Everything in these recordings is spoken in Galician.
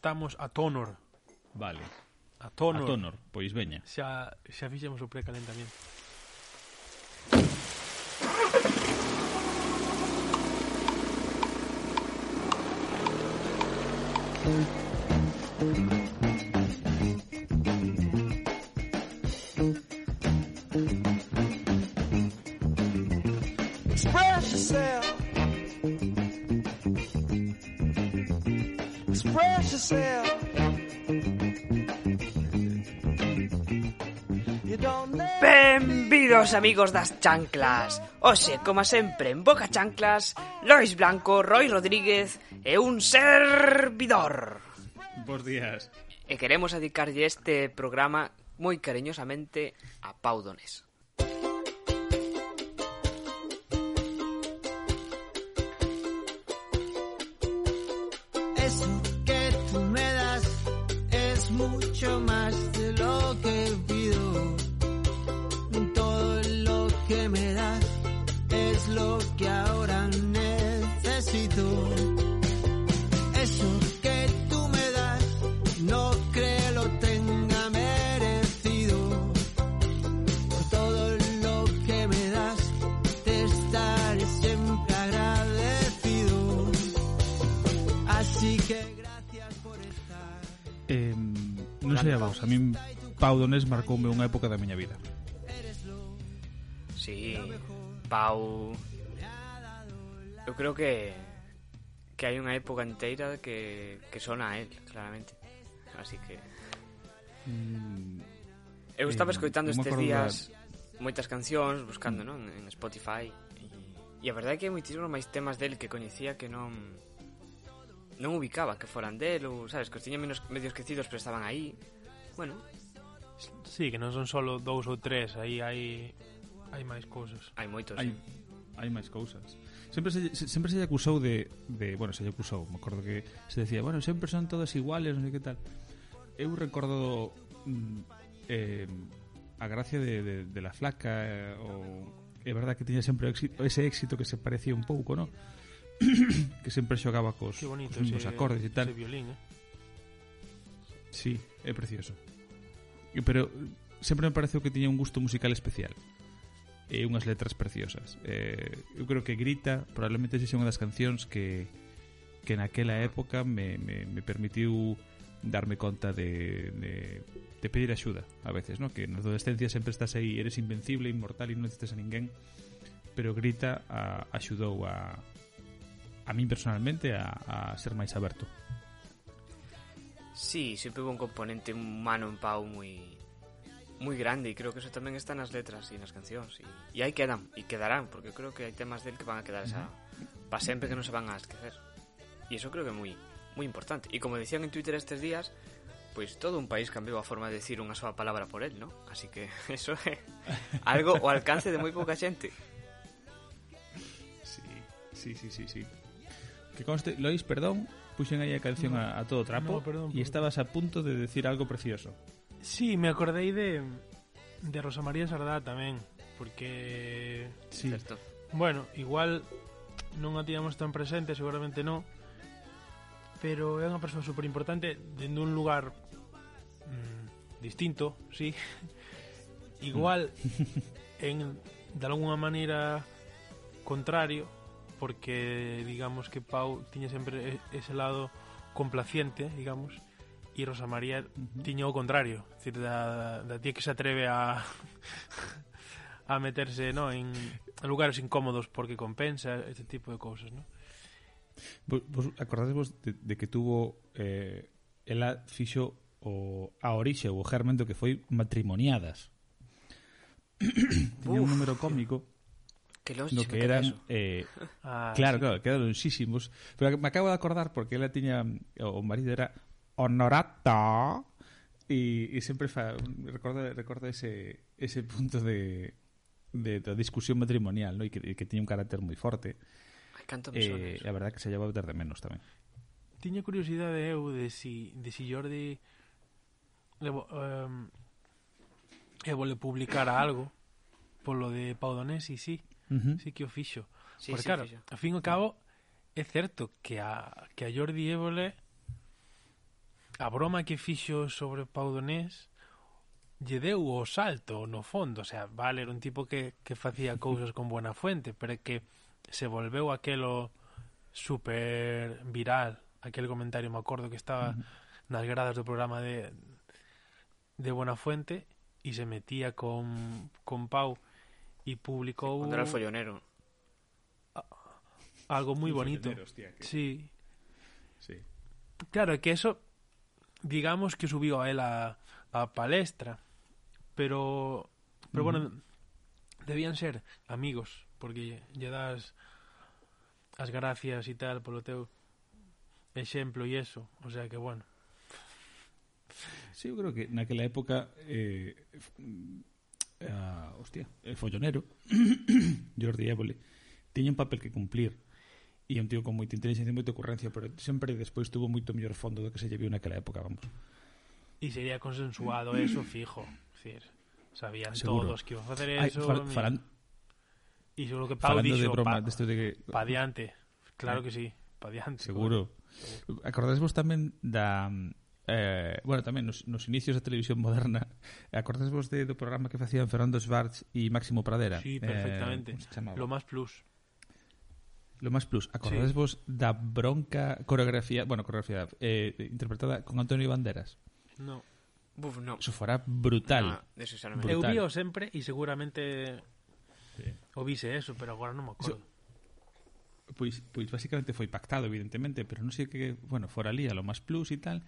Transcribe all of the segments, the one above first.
estamos a tonor. Vale. A tonor. A tonor, pois veña. Xa, xa fixemos o precalentamiento. Caros amigos das chanclas Oxe, como sempre, en Boca Chanclas Lois Blanco, Roy Rodríguez e un servidor. Bos días. E queremos dedicarlle este programa moi cariñosamente a Pau Donés. sei a vos, a min Pau Donés marcoume unha época da miña vida. Sí, Pau... Eu creo que que hai unha época inteira que, que sona a él, claramente. Así que... Mm, eu estaba eh, escoitando estes días moitas cancións, buscando mm. non en Spotify, e, e a verdade é que hai moitísimos máis temas del que coñecía que non non ubicaba que foran del ou, sabes, que os tiña menos medio esquecidos pero estaban aí. Bueno. Sí, que non son solo dous ou tres, aí hai hai máis cousas. Hai moitos. Hai eh. hai máis cousas. Sempre se, sempre se lle acusou de, de bueno, se lle acusou, me acordo que se decía, bueno, sempre son todas iguales, non sei que tal. Eu recordo mm, eh, a gracia de, de, de la flaca eh, o é verdad que tiña sempre éxito, ese éxito que se parecía un pouco, non? que sempre xogaba cos, que bonito cos ese, acordes e tal. Ese violín, eh? Sí, é precioso. Pero sempre me pareceu que tiña un gusto musical especial e unhas letras preciosas. Eh, eu creo que Grita probablemente sexa unha das cancións que que naquela época me, me, me permitiu darme conta de, de, de pedir axuda a veces, ¿no? que na adolescencia sempre estás aí, eres invencible, inmortal e non necesitas a ninguén pero Grita a, axudou a, a min personalmente a, a ser máis aberto Sí, sempre hubo un componente humano en Pau moi moi grande e creo que eso tamén está nas letras e nas cancións e, e aí quedan, e quedarán porque creo que hai temas del que van a quedar esa, para sempre que non se van a esquecer. E iso creo que é moi moi importante. E como decían en Twitter estes días pois todo un país cambiou a forma de decir unha soa palabra por él, ¿no? Así que eso é algo ao alcance de moi pouca xente Sí, sí, sí, sí, sí. Que conste, Lois, perdón, puxen aí a canción no, a, a todo trapo no, perdón, e estabas a punto de decir algo precioso. Sí, me acordei de de Rosa María Sardá tamén, porque sí. Certo. Bueno, igual non a tiñamos tan presente, seguramente non, pero é unha persoa super importante dende un lugar mm, distinto, sí. igual mm. en de alguna maneira contrario porque digamos que Pau tiña sempre ese lado complaciente, digamos, e Rosa María uh -huh. tiña o contrario, decir, da, da tía que se atreve a a meterse no en, lugares incómodos porque compensa este tipo de cousas, ¿no? Vos, vos acordadevos de, de que tuvo eh, ela fixo o a orixe ou o germen do que foi matrimoniadas. Tiña un número cómico Que no que eran que eh, ah, claro, sí. claro, quedaron lonxísimos pero me acabo de acordar porque ela tiña o marido era Honorata e, e sempre fa, recorda, recorda ese, ese punto de, de, de discusión matrimonial ¿no? e que, que tiña un carácter moi forte Ai, canto me eh, a verdad que se llevaba ter de menos tamén Tiña curiosidade eh, eu de si, de si Jordi le, um, e vole publicar algo polo de Pau Donés, sí, sí. Uh -huh. Sí que o fixo. Sí, Porque sí, claro, fixo. a fin e cabo é certo que a, que a Jordi Évole a broma que fixo sobre Pau Donés lle deu o salto no fondo, o sea, Valer un tipo que, que facía cousas con buena fuente, pero que se volveu aquelo super viral, aquel comentario, me acordo que estaba uh -huh. nas gradas do programa de de Buena Fuente e se metía con, con Pau e publicou Cuando era follonero. algo moi bonito. Hostia, que... Sí. Sí. Claro, que eso digamos que subió a él a, a palestra, pero pero mm. bueno, debían ser amigos, porque lle das as gracias e tal polo teu exemplo e eso, o sea que bueno. Sí, eu creo que naquela época eh, a, hostia, el follonero, Jordi Évole, tiña un papel que cumplir e un tío con moita inteligencia e moita ocurrencia, pero sempre despois tuvo moito mellor fondo do que se lle viu naquela época, vamos. E sería consensuado eso fijo, decir, sabían Seguro. todos que iba a facer eso. Fal falan... E seguro que Pau Falando dixo, de broma, pa, de que... pa diante, claro eh, que sí, pa diante. Seguro. Acordades vos tamén da mm, Eh, bueno, tamén nos, nos inicios da televisión moderna eh, Acordades vos de, do programa que facían Fernando Schwartz e Máximo Pradera Sí, eh, perfectamente, eh, Lo Más Plus Lo Más Plus Acordades sí. vos da bronca coreografía Bueno, coreografía eh, Interpretada con Antonio Banderas No Buf, no. Eso fora brutal. Ah, no, eso brutal. Eu vio sempre e seguramente sí. o vise eso, pero agora non me acordo. Pois, pois basicamente foi pactado, evidentemente, pero non sei que, bueno, fora ali a lo más plus e tal,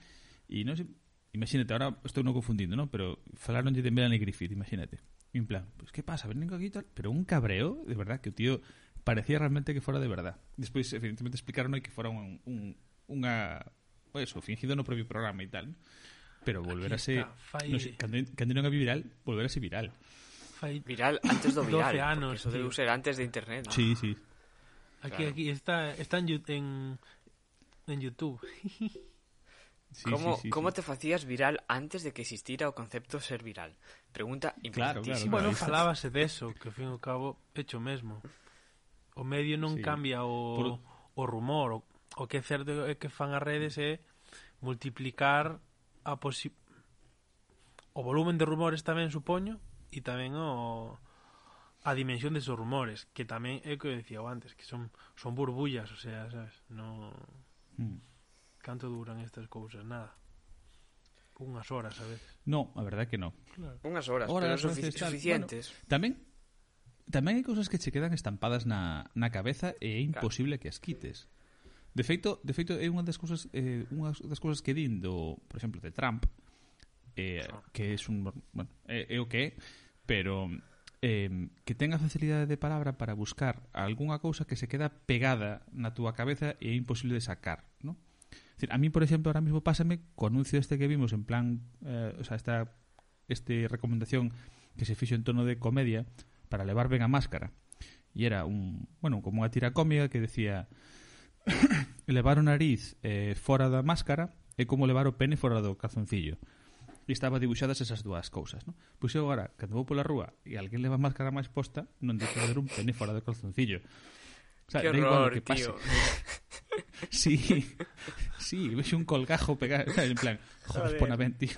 E non sei, imagínate, ahora estou non confundindo, non? Pero falaron de Melanie Griffith, imagínate. E en plan, pues, que pasa? Vengo aquí tal. Pero un cabreo, de verdad, que o tío parecía realmente que fora de verdad. Despois, evidentemente, explicaron que fora un, un, unha... Pues, eso, fingido no propio programa e tal. Pero volverase... No sé, cando, cando non é viral, volverase viral. Fai... Viral antes do viral. 12 anos. Eso deu ser antes de internet. ¿no? Sí, sí. Aquí, claro. aquí, está, está en, en, en YouTube. Sí, ¿Cómo, sí, sí, ¿cómo te facías viral antes de que existira o concepto ser viral? Pregunta importantísima. Claro, claro. Bueno, falábase de eso, que ao fin e ao cabo hecho mesmo. O medio non sí. cambia o, Por... o rumor, o, o que é certo é que fan as redes é multiplicar a posi... o volumen de rumores tamén, supoño, e tamén o a dimensión desos rumores, que tamén é o que eu decía antes, que son son burbullas, o sea, sabes, no mm. Canto duran estas cousas? Nada. Unhas horas a veces. No, a verdade que no. Claro. Unhas horas, horas pero sufic estar... suficientes. Bueno, tamén tamén hai cousas que che quedan estampadas na, na cabeza e é imposible claro. que as quites. De feito, de feito é unha das cousas eh, unha das cousas que din do, por exemplo, de Trump, eh, ah. que é un bueno, é, é o que é, pero eh, que tenga facilidade de palabra para buscar algunha cousa que se queda pegada na túa cabeza e é imposible de sacar, ¿no? decir, a mí, por ejemplo, ahora mismo pásame con anuncio este que vimos en plan, eh, o sea, esta este recomendación que se fixo en tono de comedia para levar ben a máscara. E era un, bueno, como unha tira cómica que decía levar o nariz eh, fora da máscara é como levar o pene fora do calzoncillo. E estaba dibuixadas esas dúas cousas, non? Pois eu agora, cando vou pola rúa e alguén leva máscara máis posta, non de ver un pene fora do calzoncillo. O sea, Qué horror, que pase. tío. Sí, sí, vexo un colgajo pegado, en plan, joder, Joder. pon a ben, tío.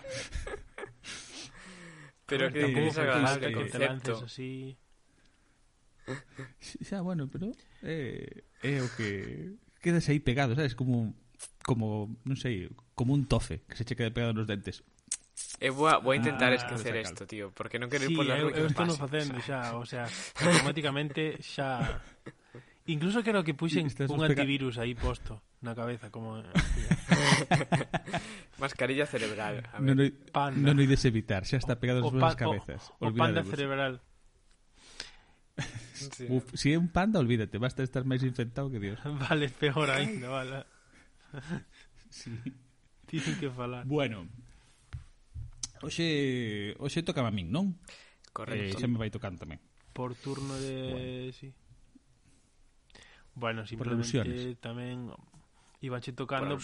Pero que tampouco es agradable el concepto. así. Xa, bueno, pero é, é o que quedas aí pegado, sabes? Como como, non sei, como un tofe que se queda pegado nos dentes. Eh, voy, a, voy a intentar Ah, esquecer esto, tío, porque non quero Sí, ir por la eu, rúa que eu me estou no facendo xa, o sea, automáticamente xa Incluso creo que puxen un antivirus aí posto na cabeza como eh, mascarilla cerebral, a ver. Non no, panda. non no ides evitar, xa está pegado nas vosas cabezas. O, o panda cerebral. sí. Uf, si é un panda, olvídate, basta estar máis infectado que Dios. Vale, peor ainda, vale. sí. Dicen que falar. Bueno. Oxe, oxe toca a min, non? Correcto. Eh, xa me vai tocando tamén. Por turno de... Bueno. Sí. Bueno, simplemente tamén ibanche Por tocando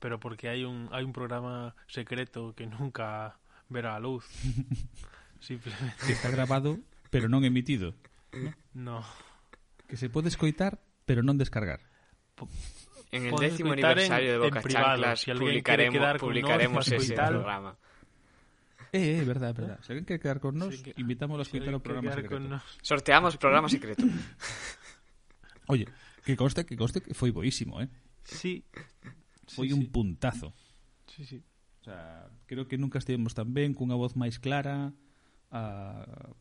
pero porque hai un hai un programa secreto que nunca verá a luz. Simplemente Que está grabado, pero non emitido. no. Que se pode escoitar, pero non descargar. En el décimo aniversario de en- Boca en privado, Chanclas si publicaremos, quedar con publicaremos ese escoitar. programa. Eh, é verdade, é verdade. Se alguén quere quedar con nós, Sí, que- invitámoslo a Si o alguén quere programa secreto. nos. Sorteamos programa secreto. Oye, que conste, que conste que foi boísimo, eh? Sí. Foi sí, un sí. puntazo. Sí, sí. O sea, creo que nunca estivemos tan ben cunha voz máis clara, a,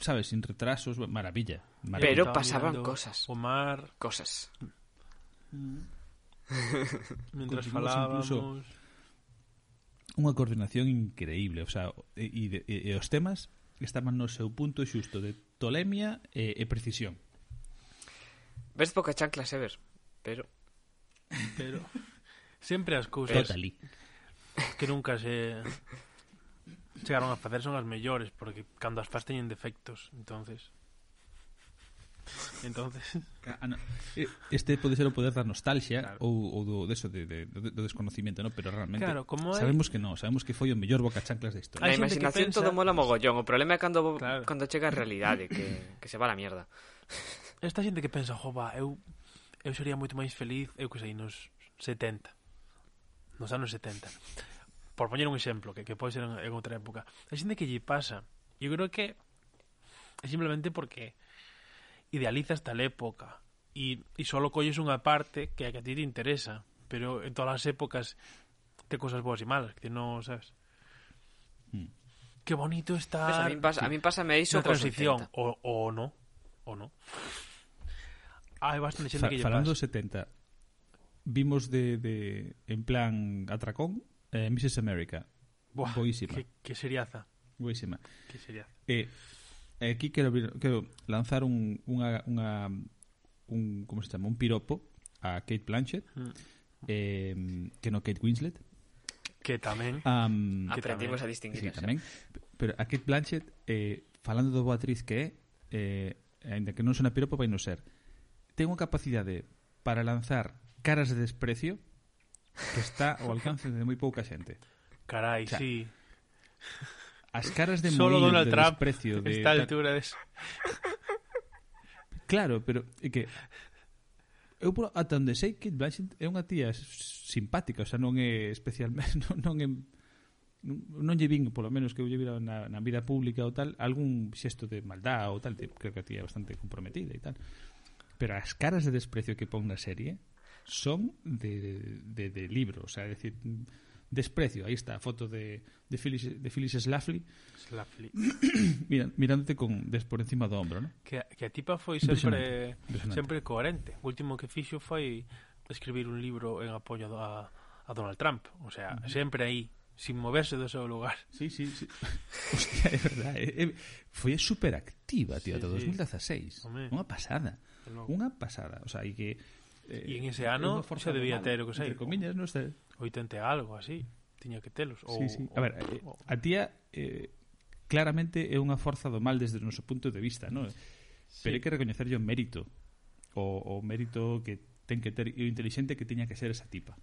sabes, sin retrasos, maravilla. maravilla. Pero pasaban cosas. Omar, cosas. Mm. Mientras falábamos incluso unha coordinación increíble, o sea, e, e, e, e os temas estaban no seu punto xusto de tolemia e, e precisión. Ves pocas chanclas ever, pero... Pero... Sempre as cousas Totally. que nunca se chegaron a facer son as mellores, porque cando as faz teñen defectos, entonces... Entonces, eh, Este pode ser o poder da nostalgia Claro. ou, ou do, deso de, de, do, do desconocimiento, no? pero realmente Claro, como hai- sabemos que non, sabemos que foi o mellor boca chanclas da historia. Hai xente que imaginación pensa- todo mola mogollón. O problema é cando, Claro. cando chega a realidade, que, que se va a la mierda. Esta xente que pensa, jova, eu eu sería moito máis feliz, eu que sei, nos 70. Nos anos 70. Por poñer un exemplo, que, que pode ser en, en outra época. A xente que lle pasa, eu creo que é simplemente porque idealizas tal época e, e solo colles unha parte que a que a ti te interesa, pero en todas as épocas te cosas boas e malas, que non, sabes? Mm. Que bonito está... Pues a mí pasa, a mí pásame iso na transición, o, o no o no. hai bastante xente Fa, que lle falando pasa. 70 vimos de, de en plan atracón eh, Mrs. America Buah, boísima que, que seriaza boísima que seriaza eh, aquí quero, quero lanzar un, unha, unha un, como se chama, un piropo a Kate Blanchett mm. eh, que no Kate Winslet que tamén um, que aprendimos tamén. a distinguir sí, tamén. pero a Kate Blanchett eh, falando do boa actriz que é eh, ainda que non son a piropa vai no ser. Ten unha capacidade para lanzar caras de desprecio que está ao alcance de moi pouca xente. Carai, xa, sí. as caras de Solo Donald de Trump desprecio de esta altura de... claro, pero é que eu por ata onde sei que Blanchett é unha tía simpática, o sea, non é especialmente non, non é non lle vin, polo menos que eu lle vira na, na vida pública ou tal, algún xesto de maldad ou tal, te, creo que a tía é bastante comprometida e tal. Pero as caras de desprecio que pon na serie son de, de, de libro, o sea, é decir, desprecio, aí está a foto de, de Phyllis, de Phyllis Schlafly Schlafly Mira, mirándote con des por encima do ombro ¿no? que, que a tipa foi sempre Impresionante. sempre coherente o último que fixo foi escribir un libro en apoio a, a Donald Trump o sea, uh -huh. sempre aí sin moverse do seu lugar. Sí, sí, sí. Hostia, é verdade. Eh, eh, é, foi superactiva, tío, sí, ata sí. 2016. Home. Unha pasada. Unha pasada. O sea, e que... Eh, e en ese ano xa debía ter o que sei. Entre comillas, non sei. 80 algo, así. Tiña que telos. Ou, sí, sí. A ver, eh, o... a tía eh, claramente é unha forza do mal desde o noso punto de vista, non? Sí. Pero hai que recoñecerlle o mérito. O, o mérito que ten que ter e o inteligente que tiña que ser esa tipa.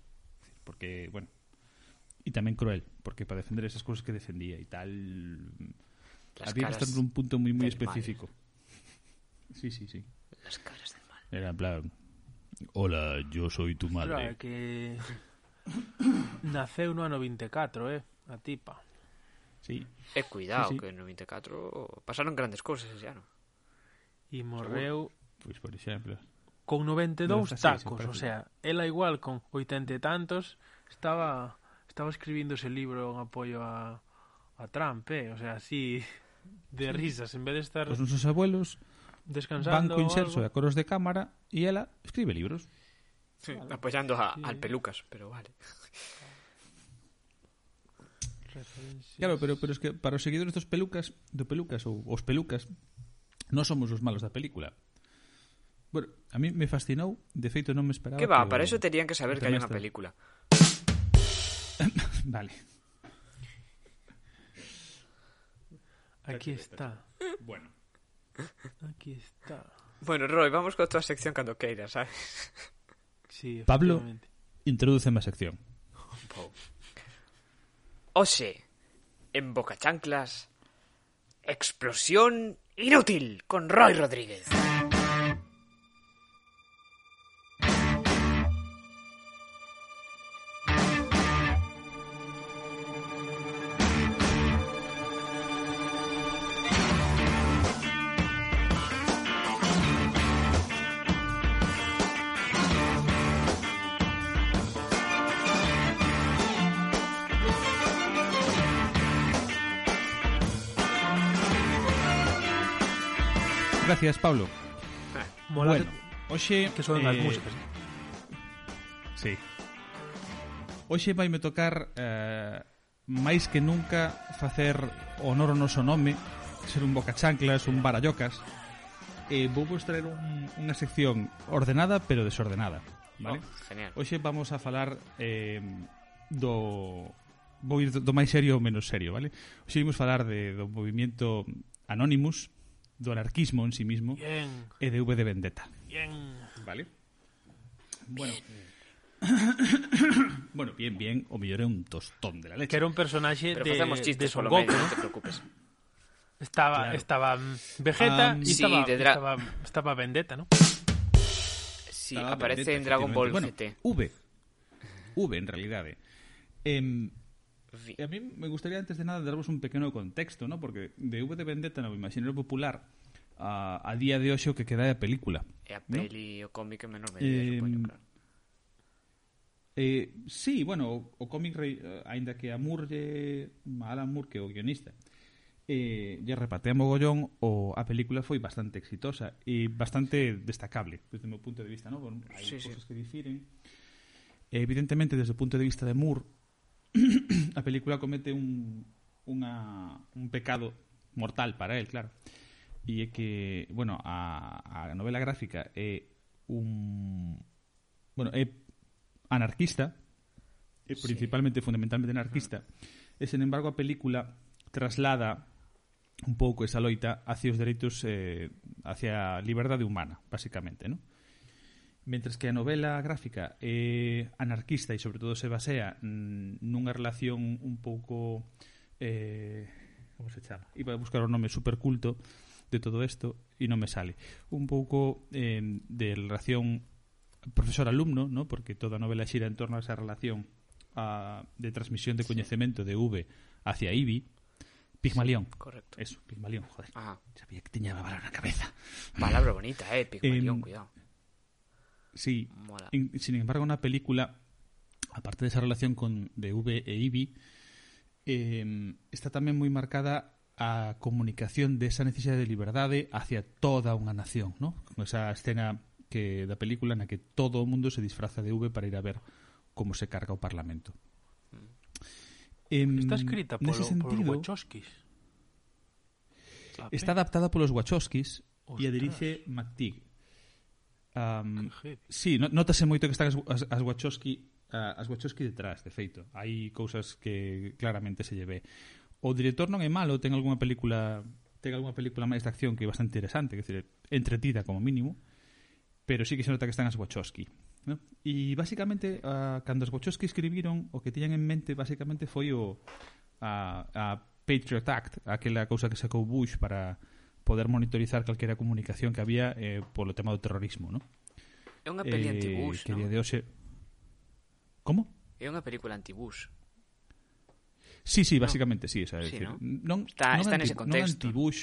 Porque, bueno, e tamén cruel, porque para defender esas cousas que defendía e tal Las había que estar nun punto moi moi específico. Mal. Sí, sí, sí. Las caras del mal. Era en plan Hola, yo soy tu madre. Claro, que naceu no ano 24, eh, a tipa. Sí. E cuidado, sí, sí. que en 94 pasaron grandes cousas ese ano. E morreu... Pois, pues, por exemplo... Con 92 96, tacos, o sea, ela igual con 80 e tantos estaba estaba escribindo ese libro en apoio a, a Trump, eh? o sea, así de sí. risas, en vez de estar Os nosos abuelos descansando banco inserso a coros de cámara e ela escribe libros. Sí, vale. apoyando a, sí. al Pelucas, pero vale. Referencias. Claro, pero pero es que para os seguidores dos Pelucas, do Pelucas ou os Pelucas, non somos os malos da película. Bueno, a mí me fascinou, de feito non me esperaba. Que va, que para eso terían que saber que hai unha película. Vale. Aquí está, Bueno. aquí está. Bueno, Roy, vamos con tu sección cuando queiras, ¿sabes? Sí, Pablo. Introdúceme a sección. Ose, en Boca Chanclas, Explosión Inútil con Roy Rodríguez. Gracias, Pablo. Mola bueno, hoxe... Que son eh, as músicas. ¿eh? Sí. Hoxe vaime tocar eh, máis que nunca facer honor ao noso nome, ser un bocachanclas, un barallocas. Eh, vou vos traer un, unha sección ordenada pero desordenada. Vale? Oh, genial. Hoxe vamos a falar eh, do vou ir do máis serio ao menos serio, vale? Hoxe vimos falar de, do movimento Anonymous, do anarquismo en sí mismo Bien, e de V de Vendetta. bien. Vale. Bueno. bueno, bien, bien, o mellor é un tostón de la Que leche. era un personaxe Pero de, facemos de chistes Son polo Goku, medio, te preocupes. Estaba, Claro. estaba mm, Vegeta Um, y sí, estaba, de Dra- estaba, estaba Vendetta, ¿no? Sí, Estaba aparece Vendetta, en Dragon Ball efectivamente. GT. Bueno, V. V, en realidade. Em, Fin. A mí me gustaría antes de nada darvos un pequeno contexto, ¿no? Porque de V de Vendetta no me popular a, a día de hoxe o que queda é a película. E a peli ¿no? o cómic en menor medida, eh, supoño, claro. Eh, sí, bueno, o, o cómic rei, eh, aínda que a Moore a Alan Moore que é o guionista eh, lle repatea mogollón o a película foi bastante exitosa e bastante destacable desde o meu punto de vista, non? Bueno, hai sí, cosas sí. que difiren. Evidentemente, desde o punto de vista de Moore, a película comete un, unha, un pecado mortal para él, claro. E é que, bueno, a, a novela gráfica é un... Bueno, é anarquista, é principalmente, sí. fundamentalmente anarquista, e, sen embargo, a película traslada un pouco esa loita hacia os dereitos eh, hacia a liberdade humana, basicamente, non? Mentres que a novela gráfica é anarquista e sobre todo se basea mm, nunha relación un pouco eh, como se chama? Iba a buscar o nome superculto de todo isto e non me sale. Un pouco eh, de relación profesor-alumno, ¿no? porque toda a novela xira en torno a esa relación a, de transmisión de coñecemento de V hacia IBI, Pigmalión. Correcto. Eso, Pigmalión, joder. Ajá. Sabía que tiña a palabra na cabeza. Palabra bonita, eh, Pigmalión, eh, cuidado. Sí. Mola. sin embargo, una película, aparte de esa relación con de V e IBI, eh, está también muy marcada a comunicación de esa necesidad de liberdade hacia toda unha nación, ¿no? Con esa escena que da película na que todo o mundo se disfraza de V para ir a ver como se carga o Parlamento. Eh, está escrita polo, sentido, polos Wachowskis. Está adaptada polos Wachowskis e a dirixe McTeague, Um, sí, notase moito que están as, as, as Wachowski uh, as Wachowski detrás, de feito. Hai cousas que claramente se lleve. O director non é malo, ten algunha película ten algunha película máis de acción que é bastante interesante, que decir, entretida como mínimo, pero sí que se nota que están as Wachowski. ¿no? E basicamente, uh, cando as Wachowski escribiron, o que tiñan en mente basicamente foi o a, a Patriot Act, aquela cousa que sacou Bush para poder monitorizar calquera comunicación que había eh, polo tema do terrorismo, non? É unha peli eh, antibush, que non? de hoxe... Como? É unha película antibush. Sí, sí, básicamente, no. sí, esa, é sí, decir, ¿no? non, está, non está anti, nese contexto. Non antibush.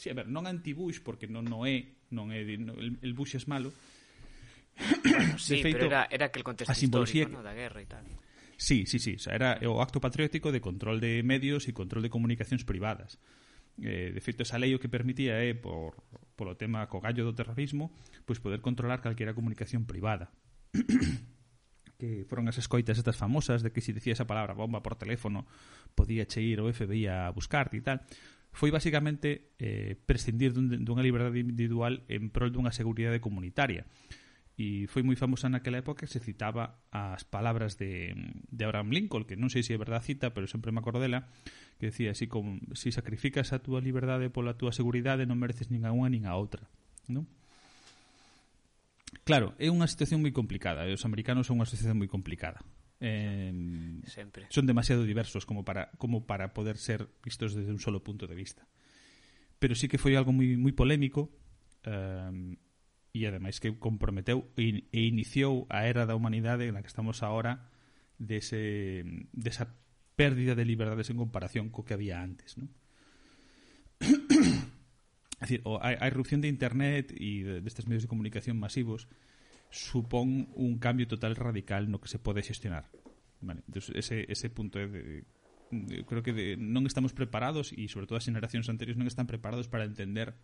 Sí, a ver, non antibush porque non no é, non é no, el, el Bush es malo. Bueno, sí, de feito, pero era, era que el contexto histórico, ¿no? da guerra e tal. Sí, sí, sí, o sea, era o acto patriótico de control de medios e control de comunicacións privadas. Eh, de feito, esa lei o que permitía é, eh, por, polo tema co gallo do terrorismo, pois poder controlar calquera comunicación privada. que foron as escoitas estas famosas de que se si dicía esa palabra bomba por teléfono podía che ir o FBI a buscarte e tal foi basicamente eh, prescindir dun, dunha liberdade individual en prol dunha seguridade comunitaria e foi moi famosa naquela época que se citaba as palabras de, de Abraham Lincoln, que non sei se é verdad cita, pero sempre me acordo dela, que decía, así como, si sacrificas a túa liberdade pola túa seguridade non mereces nin a unha nin a outra. Non? Claro, é unha situación moi complicada. Os americanos son unha situación moi complicada. Eh, sempre. Son demasiado diversos como para, como para poder ser vistos desde un solo punto de vista. Pero sí que foi algo moi, moi polémico eh, e ademais que comprometeu e iniciou a era da humanidade na que estamos agora dese, desa pérdida de liberdades en comparación co que había antes non? é dicir, a, a irrupción de internet e destes medios de comunicación masivos supón un cambio total radical no que se pode xestionar vale, entonces ese, ese punto é de, de, creo que de, non estamos preparados e sobre todo as generacións anteriores non están preparados para entender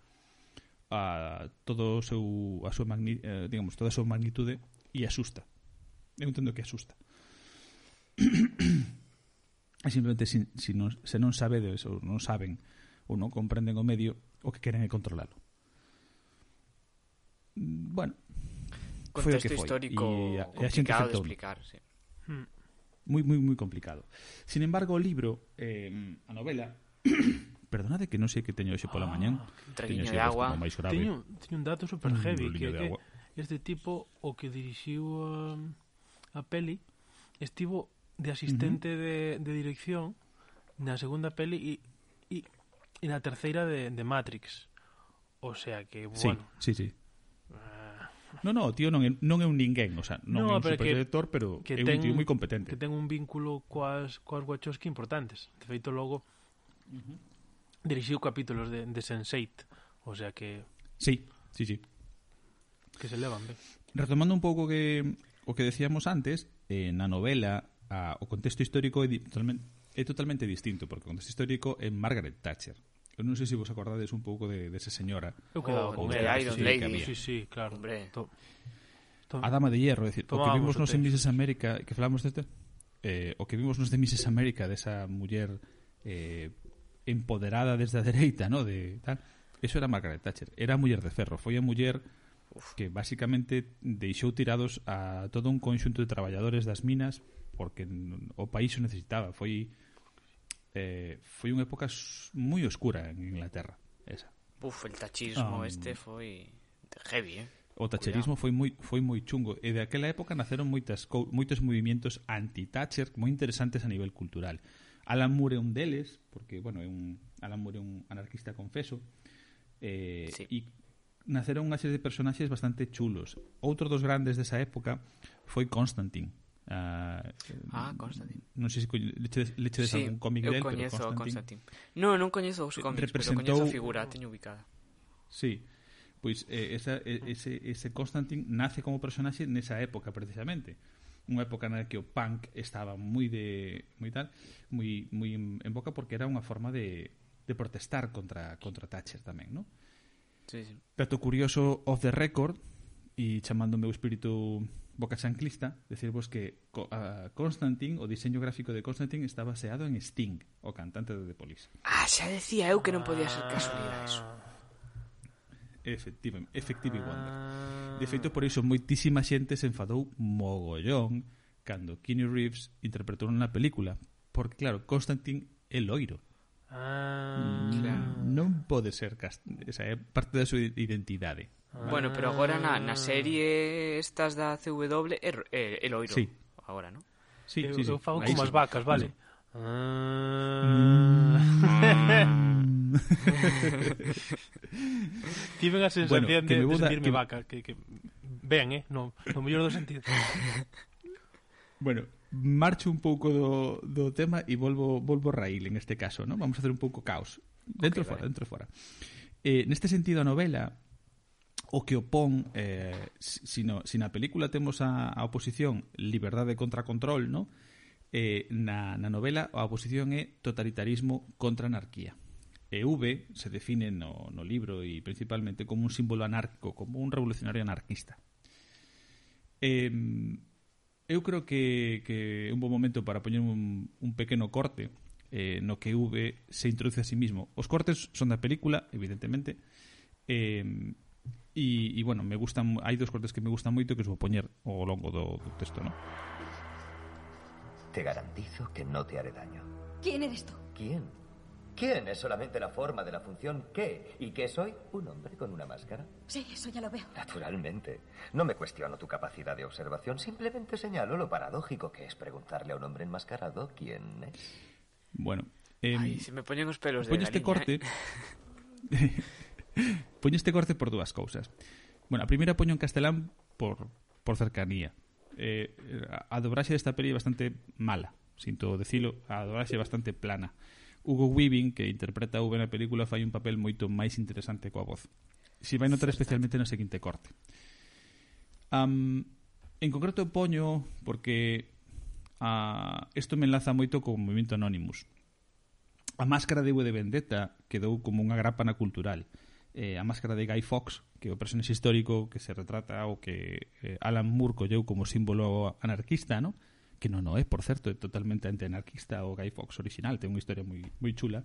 a todo o seu a súa magni, eh, digamos, toda a súa magnitude e asusta. Eu entendo que asusta. e simplemente si, si non, se non sabedes ou non saben ou non comprenden o medio, o que queren é controlalo. Bueno, foi o que foi. histórico e a, complicado a de explicar, sí. Hmm. Muy, muy, muy complicado. Sin embargo, o libro, eh, a novela, Perdonade que non sei que teño hoxe pola mañán. Ah, Traguiño de agua. Máis grave. Teño, teño un dato super mm, heavy que, que este tipo o que dirixiu um, a, a peli estivo de asistente uh -huh. de, de dirección na segunda peli e, e, e na terceira de, de Matrix. O sea que, bueno... Sí, sí, sí. No, no, tío non é, non é un ninguén, o sea, non no, é un superdirector, pero, que, pero que é un ten, tío moi competente. Que ten un vínculo coas, coas Wachowski importantes. De feito, logo, uh -huh dirixiu capítulos de, de Sense8, o sea que... Sí, sí, sí. Que se levan, ben. Retomando un pouco que o que decíamos antes, eh, na novela a, o contexto histórico é, totalmente, é totalmente distinto, porque o contexto histórico é Margaret Thatcher. Eu non sei se vos acordades un pouco de, de esa señora. Eu quedaba oh, con ela. Iron Lady. Sí, sí, claro. Hombre. To, to, a Dama de Hierro, é dicir, o que vimos nos en Mrs. América, que falamos deste, eh, o que vimos nos de Mrs. América, desa muller eh, empoderada desde a dereita, ¿no? De tal. Eso era Margaret Thatcher, era muller de ferro, foi a muller que basicamente deixou tirados a todo un conxunto de traballadores das minas porque o país o necesitaba, foi eh, foi unha época moi oscura en Inglaterra, esa. Uf, el tachismo um, ah, este mm. foi heavy, eh. O tacherismo foi moi foi moi chungo e de aquela época naceron moitas moitos movimentos anti-Thatcher moi interesantes a nivel cultural. Alan Moore é un deles, porque, bueno, é un, Alan Moore é un anarquista confeso, eh, sí. e naceron unha serie de personaxes bastante chulos. Outro dos grandes desa época foi Constantine. Uh, ah, Constantine. Non sei se leche, leche sí, algún cómic del, pero Constantine. Constantine. No, non coñezo os cómics, representou... pero coñezo a figura, a teño ubicada. Sí, pois eh, esa, ese, ese Constantine nace como personaxe nesa época, precisamente unha época na que o punk estaba moi de moi tal, moi moi en boca porque era unha forma de de protestar contra contra Thatcher tamén, ¿no? Sí, sí. Dato curioso off the record e chamando o meu espírito boca chanclista, decirvos que a Constantine, o diseño gráfico de Constantine está baseado en Sting, o cantante de The Police. Ah, xa decía eu que non podía ser casualidade eso. Ah. Efectiva, Effective ah. Wonder. De ah. feito, por iso moitísima xente se enfadou mogollón cando Keanu Reeves interpretou na película, porque claro, Constantine é loiro. Ah, mm, claro. Non pode ser cast... Esa é parte da súa identidade. Ah. Bueno, pero agora na, na serie estas da CW é, é, é loiro. Sí. Agora, non? Sí, eu, sí, sí. eu fago como as vacas, vale. Ah. Mm. Tive a sensación bueno, de, boda, de sentirme que... vaca, que, que ben, eh, no, no mellor do sentido. bueno, marcho un pouco do, do tema e volvo volvo raíl en este caso, ¿no? Vamos a hacer un pouco caos. Dentro okay, fora, vale. dentro fora. Eh, neste sentido a novela o que opón eh, si, no, si na película temos a, a oposición liberdade contra control, ¿no? Eh, na, na novela a oposición é totalitarismo contra anarquía. E V se define no, no libro e principalmente como un símbolo anárquico, como un revolucionario anarquista. Eh, eu creo que, que é un bom momento para poñer un, un pequeno corte eh, no que V se introduce a sí mismo. Os cortes son da película, evidentemente, eh, e, e bueno, me gustan, hai dos cortes que me gustan moito que os vou poñer ao longo do, do texto, non? Te garantizo que no te haré daño. ¿Quién eres tú? ¿Quién? ¿Quién es solamente la forma de la función qué? ¿Y qué soy? ¿Un hombre con una máscara? Sí, eso ya lo veo. Naturalmente. No me cuestiono tu capacidad de observación, simplemente señalo lo paradójico que es preguntarle a un hombre enmascarado quién es. Bueno, eh, Ai, se me poñen os pelos de este corte eh. Poño este corte por dúas cousas Bueno, a primeira poño en castelán por, por cercanía eh, A dobraxe desta peli é bastante mala Sinto decilo, a dobraxe é bastante plana Hugo Weaving, que interpreta a V na película, fai un papel moito máis interesante coa voz. Si vai notar especialmente no seguinte corte. Um, en concreto poño porque uh, isto me enlaza moito co movimento Anonymous. A máscara de V de Vendetta quedou como unha grapa na cultural. Eh, a máscara de Guy Fox, que é o personaxe histórico que se retrata o que eh, Alan Moore colleu como símbolo anarquista, ¿no? que non o é, por certo, é totalmente antianarquista o Guy Fox original, ten unha historia moi moi chula.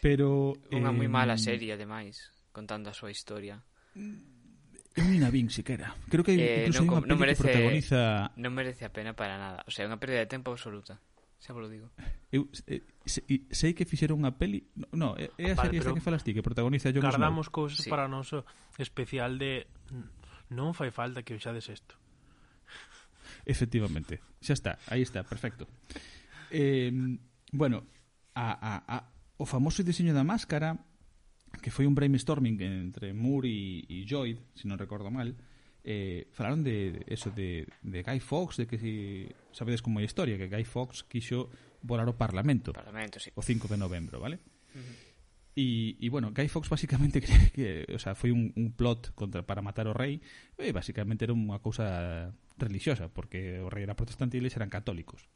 Pero unha eh, muy mala serie ademais, contando a súa historia. Eu nin a vin siquera. Creo que eh, incluso non, hai unha non merece, que protagoniza Non merece a pena para nada, o sea, é unha pérdida de tempo absoluta. Xa vos lo digo. Eu eh, sei que fixeron unha peli, no, no é a serie esta que falas ti que protagoniza Jon Snow. Guardamos cousas sí. para o noso especial de non fai falta que usades isto. Efectivamente. Xa está, aí está, perfecto. Eh, bueno, a, a, a, o famoso diseño da máscara que foi un brainstorming entre Moore e, e Joyd, se si non recordo mal, eh, falaron de eso de, de Guy Fox, de que si sabedes como é a historia, que Guy Fox quixo volar o Parlamento. Parlamento, sí. O 5 de novembro, vale? Uh -huh. E, e bueno, Guy Fox basicamente que, que o sea, foi un, un plot contra, para matar o rei e basicamente era unha cousa religiosa, porque o rei era protestante e eles eran católicos.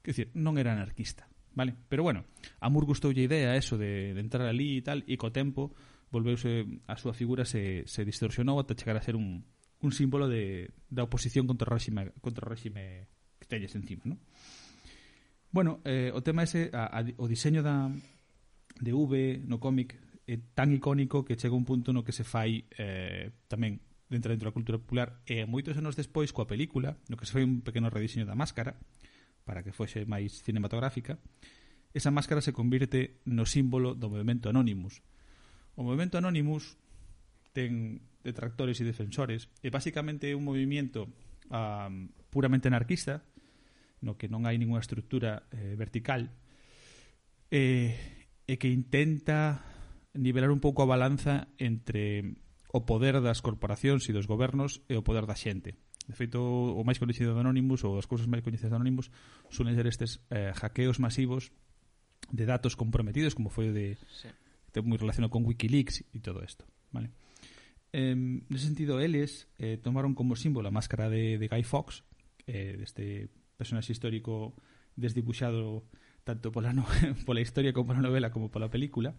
Que decir, non era anarquista, vale? Pero bueno, a Moore gustoulle a idea eso de, de entrar ali e tal, e co tempo volveuse a súa figura se, se distorsionou ata chegar a ser un, un símbolo de, da oposición contra o réxime, contra o réxime que telles encima, ¿no? Bueno, eh, o tema ese, a, a, o diseño da, de V no cómic é tan icónico que chega un punto no que se fai eh, tamén dentro dentro da cultura popular e moitos anos despois coa película no que se foi un pequeno rediseño da máscara para que fose máis cinematográfica esa máscara se convirte no símbolo do movimento Anonymous. O movimento Anonymous ten detractores e defensores e basicamente é un movimento um, puramente anarquista no que non hai ninguna estructura eh, vertical eh, e que intenta nivelar un pouco a balanza entre o poder das corporacións e dos gobernos e o poder da xente. De feito, o máis coñecido de Anonymous ou as cousas máis coñecidas de Anonymous suelen ser estes eh, hackeos masivos de datos comprometidos, como foi o de sí. moi relacionado con Wikileaks e todo isto. Vale? Eh, nese sentido, eles eh, tomaron como símbolo a máscara de, de Guy Fawkes, eh, deste personaxe histórico desdibuxado tanto pola, no, pola historia como pola novela como pola película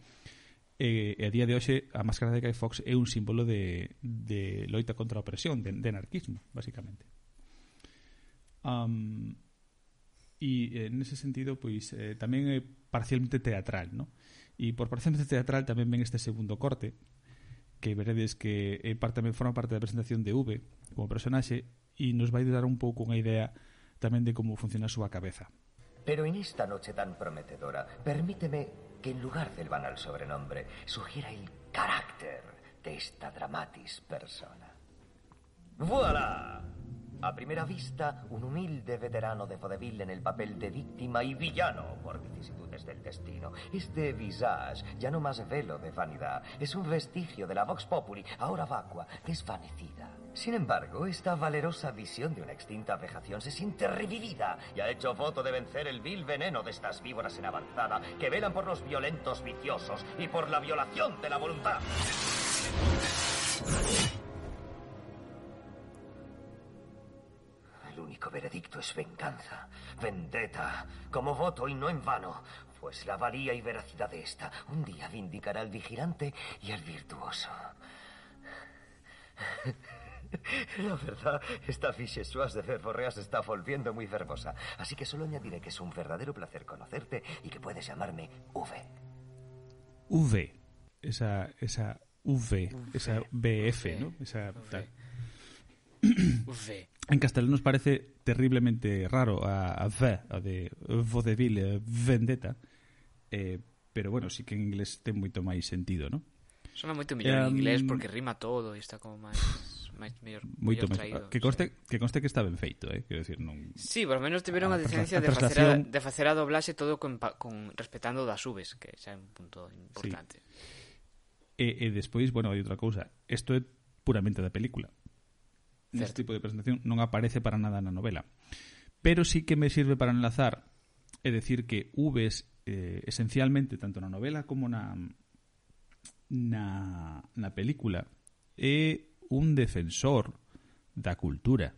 eh, e a día de hoxe a máscara de Guy Fox é un símbolo de, de loita contra a opresión de, de anarquismo, basicamente um, e eh, nese sentido pois eh, tamén é parcialmente teatral no? e por parcialmente teatral tamén ven este segundo corte que veredes que eh, é parte, tamén forma parte da presentación de V como personaxe e nos vai dar un pouco unha idea tamén de como funciona a súa cabeza Pero en esta noche tan prometedora, permíteme que en lugar del banal sobrenombre, sugiera el carácter de esta dramatis persona. ¡Voilà! A primera vista, un humilde veterano de vodevil en el papel de víctima y villano por vicisitudes del destino. Este visage, ya no más velo de vanidad, es un vestigio de la Vox Populi, ahora vacua, desvanecida. Sin embargo, esta valerosa visión de una extinta vejación se siente revivida y ha hecho voto de vencer el vil veneno de estas víboras en avanzada que velan por los violentos viciosos y por la violación de la voluntad. Único veredicto es venganza, vendetta, como voto y no en vano, pues la valía y veracidad de esta un día vindicará al vigilante y al virtuoso. La verdad, esta fiche suas de verborrea se está volviendo muy verbosa, así que solo añadiré que es un verdadero placer conocerte y que puedes llamarme V. V, esa, esa V, esa BF, ¿no? Esa, tal. V. En castellano nos parece terriblemente raro a, a V, a de Vodeville Vendetta, eh, pero bueno, sí que en inglés ten moito máis sentido, ¿no? Sona moito mellor um, en inglés porque rima todo e está como máis máis mellor, moito mellor traído, que conste sí. que conste que está ben feito, eh, quero decir, non Sí, por lo menos tiveron a, a decencia a de facer a, de facer a doblaxe todo con, con respetando das subes, que xa é un punto importante. Sí. E, e despois, bueno, hai outra cousa, isto é puramente da película certo. neste tipo de presentación non aparece para nada na novela. Pero sí que me sirve para enlazar é decir que Uves eh, esencialmente tanto na novela como na na, na película é un defensor da cultura.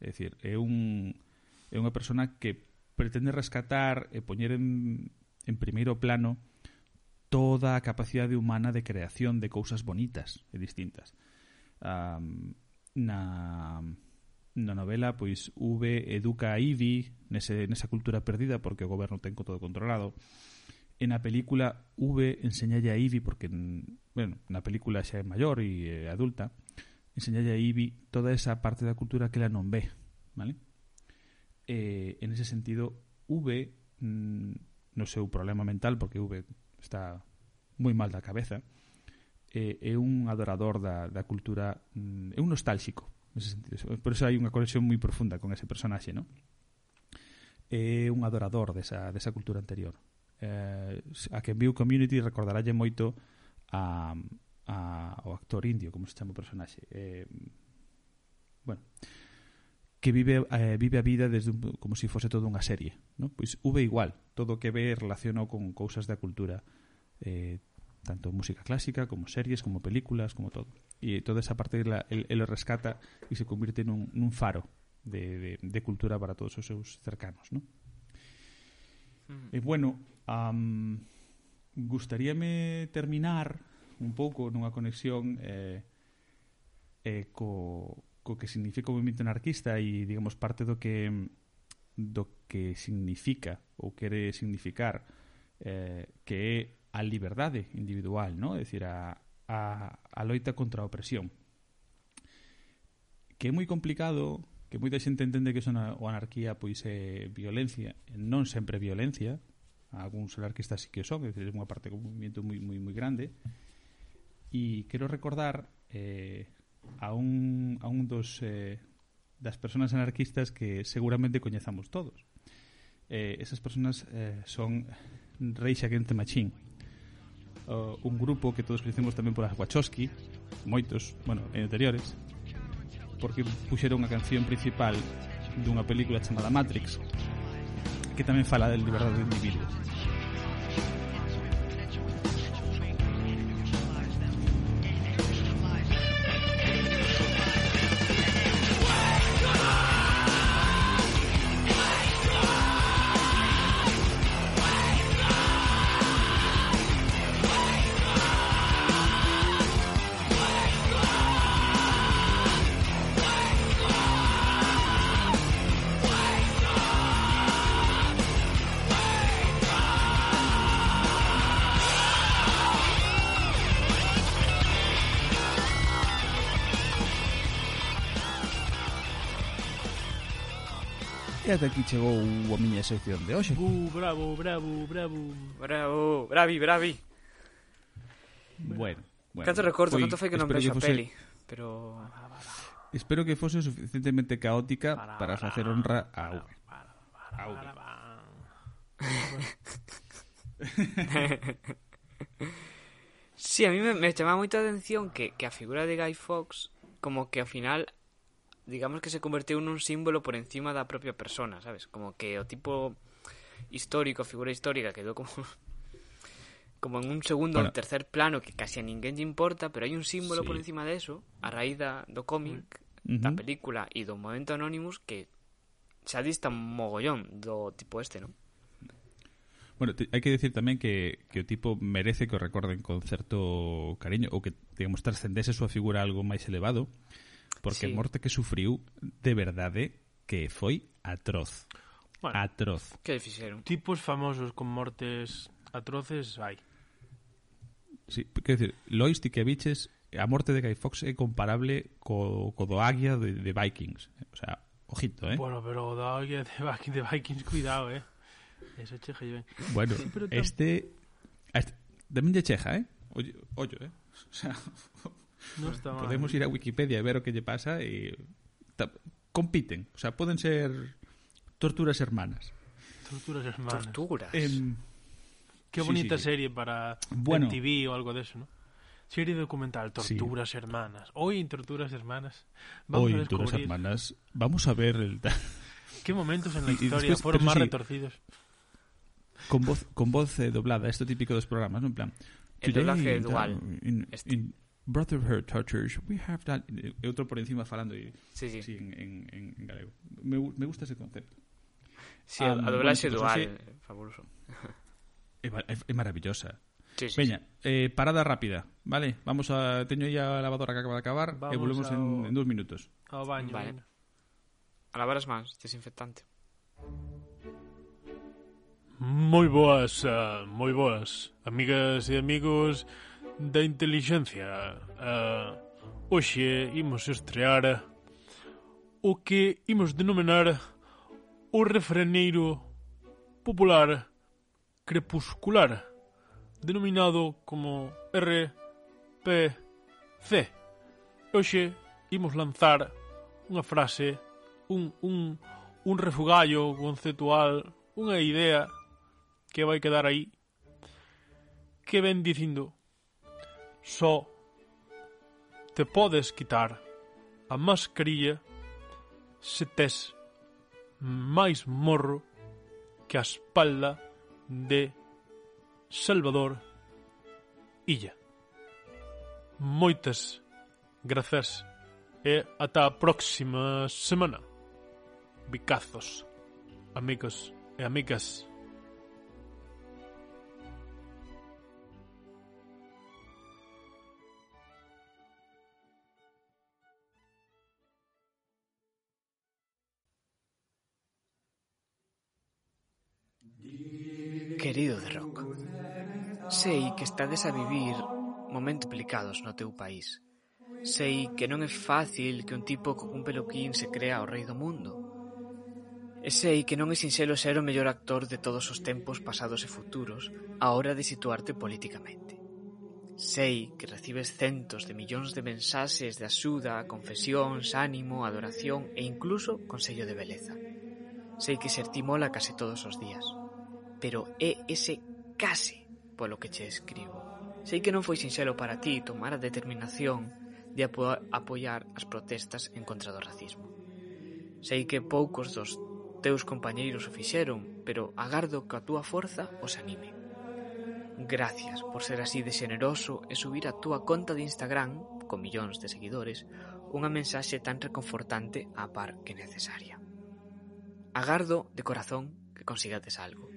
É dicir, é un é unha persona que pretende rescatar e poñer en, en primeiro plano toda a capacidade humana de creación de cousas bonitas e distintas. Um, na na novela pois V educa a Ivy nese, nesa cultura perdida porque o goberno ten todo controlado e na película V enseñalle a Ivy porque bueno, na película xa é maior e é adulta enseñalle a Ivy toda esa parte da cultura que ela non ve vale? e en ese sentido V mm, no seu problema mental porque V está moi mal da cabeza é, é un adorador da, da cultura, mm, é un nostálxico, nese sentido. Por eso hai unha conexión moi profunda con ese personaxe, non? É un adorador desa, desa cultura anterior. Eh, a quen viu Community recordarálle moito a, a, o actor indio, como se chama o personaxe. Eh, bueno, que vive, eh, vive a vida desde un, como se si fose toda unha serie. ¿no? Pois V igual, todo o que ve relacionado con cousas da cultura eh, tanto música clásica como series, como películas, como todo. Y toda esa parte la, él, él, lo rescata y se convierte en un, en un faro de, de, de, cultura para todos os seus cercanos. ¿no? Mm. E bueno, um, gustaríame terminar un pouco nunha conexión eh, eh, co, co que significa o movimento anarquista e, digamos, parte do que do que significa ou quere significar eh, que é a liberdade individual, ¿no? é dicir, a, a, a loita contra a opresión. Que é moi complicado, que moita xente entende que son a, o anarquía pois é violencia, non sempre violencia, algúns anarquistas sí que son, é, dicir, é unha parte un movimento moi, moi, moi grande, e quero recordar eh, a, un, a un dos eh, das personas anarquistas que seguramente coñezamos todos. Eh, esas personas eh, son Rage Against the Machine, uh, un grupo que todos coñecemos tamén por as Wachowski, moitos, bueno, en anteriores, porque puxeron a canción principal dunha película chamada Matrix, que tamén fala del liberdade do individuo. Ata aquí chegou a miña sección de hoxe. Uh, bravo, bravo, bravo. Bravo, bravi, bravi. Bueno, bueno. Canto recordo, foi, canto foi que non vexo a fose... peli, pero Espero que fose suficientemente caótica para, para facer honra a V. A V. sí, a mí me, me chama moita atención que, que a figura de Guy Fox como que ao final digamos que se converteu nun símbolo por encima da propia persona, sabes? Como que o tipo histórico, a figura histórica quedou como como en un segundo bueno. ou tercer plano que casi a ninguén lle importa, pero hai un símbolo sí. por encima de eso, a raíz da, do cómic, uh -huh. da película e do momento Anonymous que xa dista mogollón do tipo este, non? Bueno, te, hai que decir tamén que, que o tipo merece que o recorden con certo cariño ou que, digamos, trascendese a súa figura algo máis elevado. Uh porque sí. a morte que sufriu de verdade que foi atroz. Bueno, atroz. Que fixeron? Tipos famosos con mortes atroces hai. Sí, quer dizer, Lois ti que biches a morte de Guy Fox é comparable co, co do Águia de, de Vikings. O sea, ojito, eh? Bueno, pero o do Águia de, de Vikings, cuidado, eh? Eso cheja ben. Bueno, sí, este, este... Tamén lle cheja, eh? Ollo, ollo eh? O sea, No está mal. Podemos ir a Wikipedia e ver o que lle pasa ta, compiten, o sea, poden ser torturas hermanas. Torturas hermanas. Torturas. Eh, Qué bonita sí, sí, serie para bueno, MTV o algo de eso, ¿no? Serie documental, Torturas sí. Hermanas. Hoy en Torturas Hermanas. Vamos Hoy en Torturas Hermanas. Vamos a ver el... ¿Qué momentos en la historia después, fueron más sí, retorcidos? Con voz, con voz eh, doblada, esto típico de los programas, ¿no? En plan... El doblaje dual. In, este. in, Brotherhood Tortures, we have that... E outro por encima falando e, sí, sí. sí en, en, en galego. Me, me gusta ese concepto. Sí, um, a doblaxe dual, é fabuloso. É, é, maravillosa. Sí, sí, Veña, eh, parada rápida, vale? Vamos a... Teño ya a lavadora que acaba de acabar e Vamos volvemos en, ao- en dos minutos. Ao baño. Vale. A lavar as mans, desinfectante. Moi boas, ah, moi boas, amigas e amigos da Inteligencia. Uh, hoxe imos estrear o que imos denominar o refreneiro popular crepuscular, denominado como RPC. Hoxe imos lanzar unha frase, un, un, un refugallo conceptual, unha idea que vai quedar aí, que ven dicindo só te podes quitar a mascarilla se tes máis morro que a espalda de Salvador Illa. Moitas grazas e ata a próxima semana. Bicazos, amigos e amigas. sei que estades a vivir momentos complicados no teu país. Sei que non é fácil que un tipo con un peluquín se crea o rei do mundo. E sei que non é sinxelo ser o mellor actor de todos os tempos pasados e futuros a hora de situarte políticamente. Sei que recibes centos de millóns de mensaxes de axuda, confesións, ánimo, adoración e incluso consello de beleza. Sei que ser ti mola case todos os días. Pero é ese case polo que che escribo. Sei que non foi sinxelo para ti tomar a determinación de apoiar as protestas en contra do racismo. Sei que poucos dos teus compañeiros o fixeron, pero agardo que a túa forza os anime. Gracias por ser así de xeneroso e subir a túa conta de Instagram, con millóns de seguidores, unha mensaxe tan reconfortante a par que necesaria. Agardo de corazón que consigades algo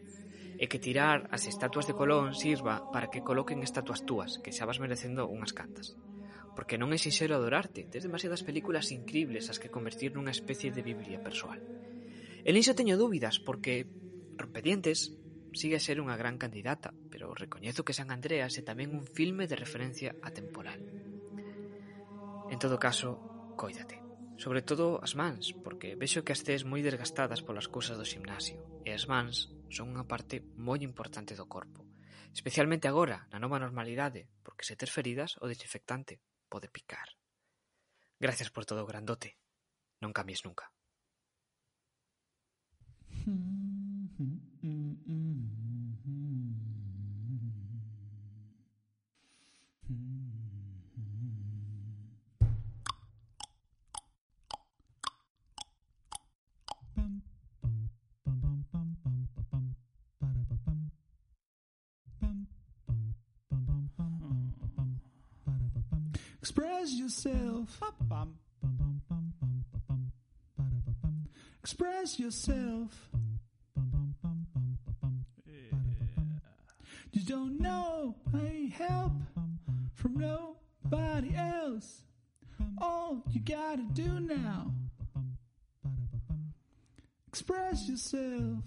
e que tirar as estatuas de Colón sirva para que coloquen estatuas túas, que xa vas merecendo unhas cantas. Porque non é sinxero adorarte, tes demasiadas películas incribles as que convertir nunha especie de biblia persoal. E niso teño dúbidas, porque Rompedientes sigue a ser unha gran candidata, pero recoñezo que San Andreas é tamén un filme de referencia atemporal. En todo caso, coídate. Sobre todo as mans, porque vexo que as tes moi desgastadas polas cousas do ximnasio, e as mans son unha parte moi importante do corpo, especialmente agora, na nova normalidade, porque se tes feridas, o desinfectante pode picar. Gracias por todo, grandote. Non cambies nunca. Hmm. Express yourself. Express yourself. You don't know I help from nobody else. All you gotta do now. Express yourself.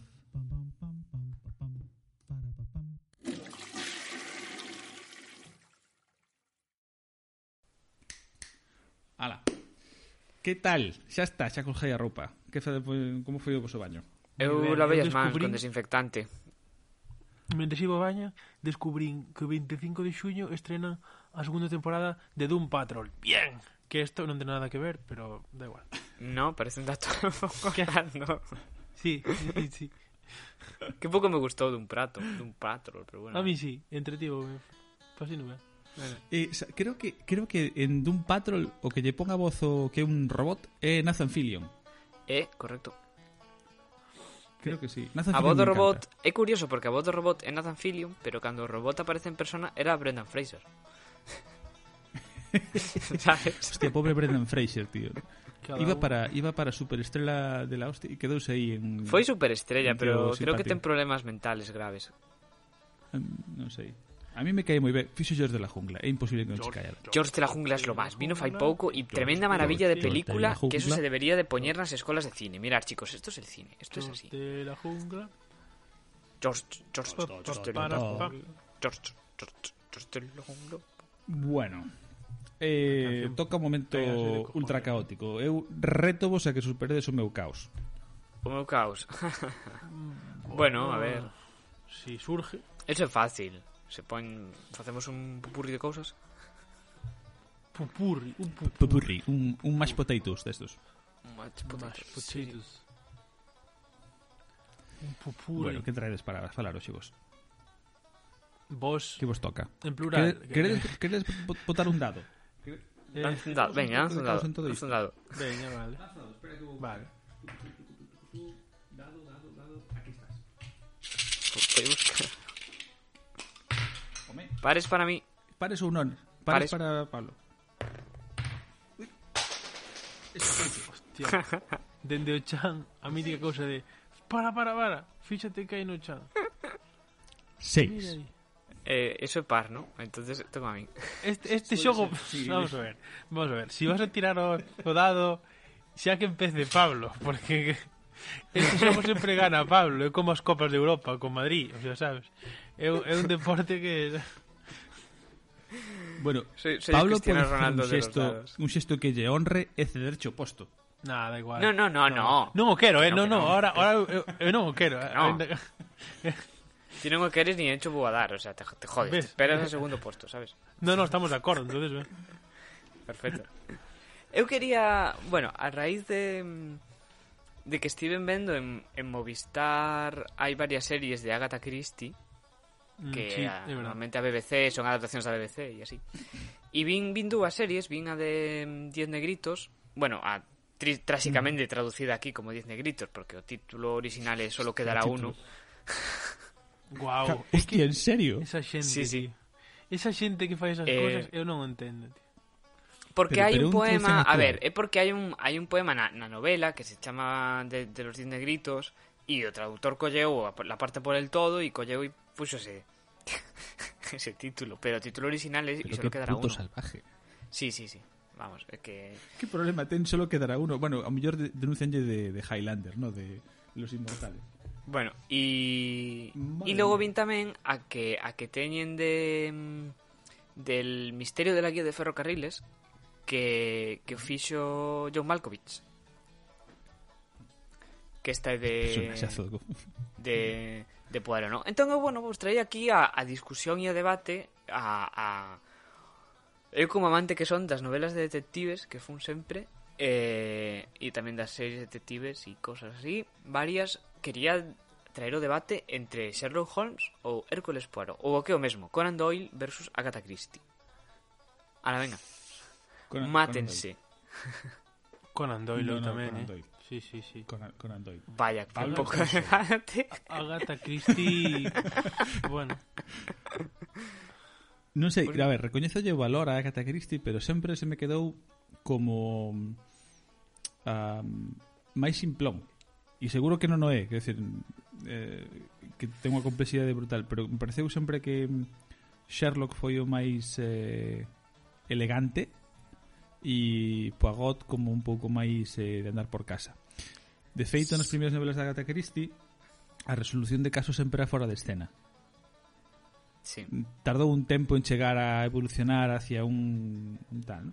Que tal? Xa está, xa colgei a roupa. Que fede, como foi o vosso baño? Eu lavei as mans descubrín... con desinfectante. Mentre xivo baño, descubrín que o 25 de xuño estrena a segunda temporada de Doom Patrol. Bien! Que isto non ten nada que ver, pero da igual. No, parece un dato que no. Sí, sí, sí. que pouco me gustou dun prato, dun patrol, pero bueno. A mí sí, entretivo. Pasino ben. Vale. Eh, creo que creo que en Doom Patrol o que lle ponga voz o que é un robot é Nathan Fillion. É, eh, correcto. Creo que sí. Eh, Nathan a voz do robot encanta. é curioso porque a voz do robot é Nathan Fillion, pero cando o robot aparece en persona era Brendan Fraser. ¿Sabes? Hostia, pobre Brendan Fraser, tío. Cada iba un... para iba para superestrela de la hostia e quedouse aí en Foi superestrella, pero simpático. creo que ten problemas mentales graves. Um, non sei. A mí me cae moi ben. Fixo George de la Jungla. É imposible que non se caia. George de la Jungla es lo más. Vino fai pouco y tremenda maravilla de George de película que eso se debería de poner en las escuelas de cine. Mirar, chicos, esto es el cine. Esto es así. De la jungla. George, George, George. George, George, George de la Jungla. Bueno. Eh, toca un momento ultra caótico. Eu reto vos a que superedes o meu caos. O meu caos. bueno, a ver. Si surge. Eso é fácil. Se pon... Facemos un pupurri de cousas. Pupurri. Un pupurri. Pupurri, un, un mashed potatoes destos. Mashed Mashed potatoes, sí. Un pupurri. Bueno, que traedes para falar hoxe vos? Vos, Que vos toca? en plural. Quere- Queredes, queredes bo- botar un dado? Eh, Lanza un dado. Venga, lanza un dado. Lanza un dado. Venga, vale. Vale. Voy a buscar. Pares para mí. Pares ou non? Pares. Pares, para Pablo. Hostia. Dende o chan, a mítica cousa de para, para, para, fíxate que hai no chan. Mira Seis. Eh, eso é par, ¿no? Entonces tengo a mí. Este, este xogo, vamos a ver, vamos a ver, si vas a tirar o, o dado, xa que empece Pablo, porque Este xogo sempre gana, Pablo. É como as copas de Europa con Madrid, o sea, sabes? É, é un deporte que... Bueno, soy, soy Pablo pode facer un xesto, un xesto que lle honre e cederche o posto. Nada, igual. No, no, no, no. Non o quero, eh, no, no, ahora, ahora eu, eu non o quero. No. Eh. Si non o queres, ni hecho vou a dar, o sea, te, te jodes. ¿Ves? Te esperas eh. o segundo posto, sabes? No, no, estamos de acordo, entonces, eh. Perfecto. Eu quería, bueno, a raíz de mm, de que estiven vendo en, en Movistar hai varias series de Agatha Christie Mm, que sí, a, normalmente a BBC son adaptacións da BBC e así. E vin, vin dúas series, vin a de mm, Diez Negritos, bueno, a tri, tráxicamente traducida aquí como Diez Negritos, porque o título original é Solo quedará uno. Guau, Hostia, en serio? esa xente, Sí, sí. Esa xente que fai esas Eh, cousas, eu non o entendo, tío. Porque Pero- hai pero un poema, a ver, é porque hai un hai un poema na, na novela que se chama de, de los diez negritos e o traductor colleu la parte por el todo e colleu puxo ese ese título, pero o título original é e Pero solo que quedará puto uno. salvaje. Sí, sí, sí. Vamos, é que ¿Qué problema ten solo quedará uno? Bueno, a mellor de, denuncianlle de, de Highlander, ¿no? De los inmortales. Bueno, e Madre e logo vin tamén a que a que teñen de del misterio de la guía de ferrocarriles que, que fixo John Malkovich que esta é de de, de Poder, non? Entón eu, bueno, vos traía aquí a, a discusión e a debate a, a eu como amante que son das novelas de detectives que fun sempre eh, e tamén das series de detectives e cosas así, varias quería traer o debate entre Sherlock Holmes ou Hércules Poirot ou o que é o mesmo, Conan Doyle versus Agatha Christie. Ala, venga. Conan- mátense. Conan Doyle No, no, Conan eh. Doyle. Sí, sí, sí. Conan, Conan Doyle. Vaya, pouco Alfonso. debate. Agatha Christie, bueno, Non sei, a ver, recoñezo o valor a Agatha Christie, pero sempre se me quedou como um, máis simplón. E seguro que non o é, quer decir, eh, que ten unha complexidade brutal, pero me pareceu sempre que Sherlock foi o máis eh, elegante e Poirot como un pouco máis eh, de andar por casa. De feito, nas primeiras novelas de Agatha Christie, a resolución de casos sempre era fora de escena Sí. tardou un tempo en chegar a evolucionar hacia un, un tal, ¿no?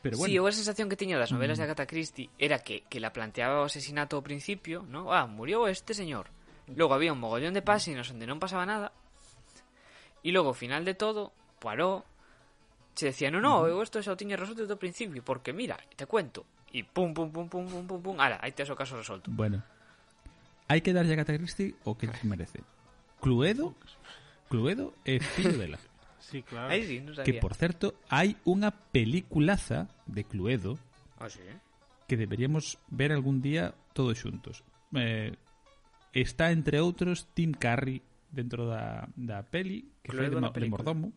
Pero bueno, Sí, eu a sensación que tiña das novelas de Agatha Christie era que, que la planteaba o asesinato ao principio, ¿no? Ah, murió este señor. Logo había un mogollón de páxinas onde non pasaba nada. E logo, ao final de todo, Poirot se decía, no, no, eu isto xa o tiña resolto do principio, porque mira, te cuento. E pum, pum, pum, pum, pum, pum, pum, ala, aí tes o caso resolto. Bueno, hai que darlle a Gata Christie o que merece. Cluedo, Cluedo é fillo dela. sí, claro. Aí sí, no sabía. Que, por certo, hai unha peliculaza de Cluedo ah, sí? que deberíamos ver algún día todos xuntos. Eh, está, entre outros, Tim Curry dentro da, da peli, que Cluedo foi de, de mordomo.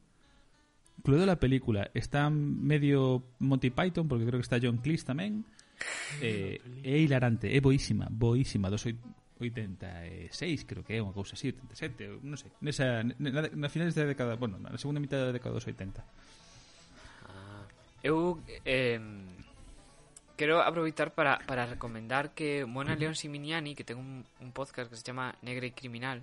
Cluedo la película está medio Monty Python, porque creo que está John Cleese tamén. Eh, é hilarante, é boísima, boísima, dos 86, creo que é unha cousa así, 87, non sei. Nesa, na, na finales da década, bueno, na segunda mitad da década dos 80. Ah, eu eh, quero aproveitar para, para recomendar que Mona León Siminiani, que ten un, un podcast que se chama Negre y Criminal,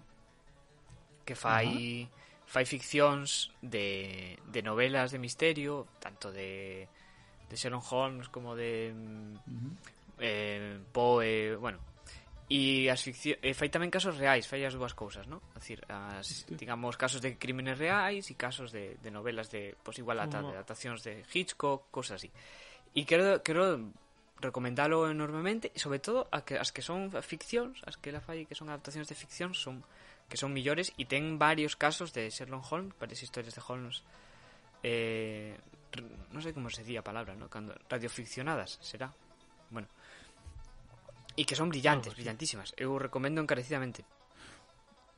que fai... Uh -huh fai ficcións de, de novelas de misterio, tanto de, de Sherlock Holmes como de uh -huh. eh, Poe, bueno, e as ficción, e eh, fai tamén casos reais, fai as dúas cousas, ¿no? A decir, as, digamos, casos de crímenes reais e casos de, de novelas de, pois pues igual, ata, de adaptacións de Hitchcock, cosas así. E quero, quero recomendalo enormemente, sobre todo a que, as que son ficcións, as que la fai que son adaptacións de ficción, son que son millores e ten varios casos de Sherlock Holmes, varias historias de Holmes eh, non sei como se di a palabra, ¿no? Cando, radioficcionadas, será. Bueno. E que son brillantes, brillantísimas. Eu recomendo encarecidamente.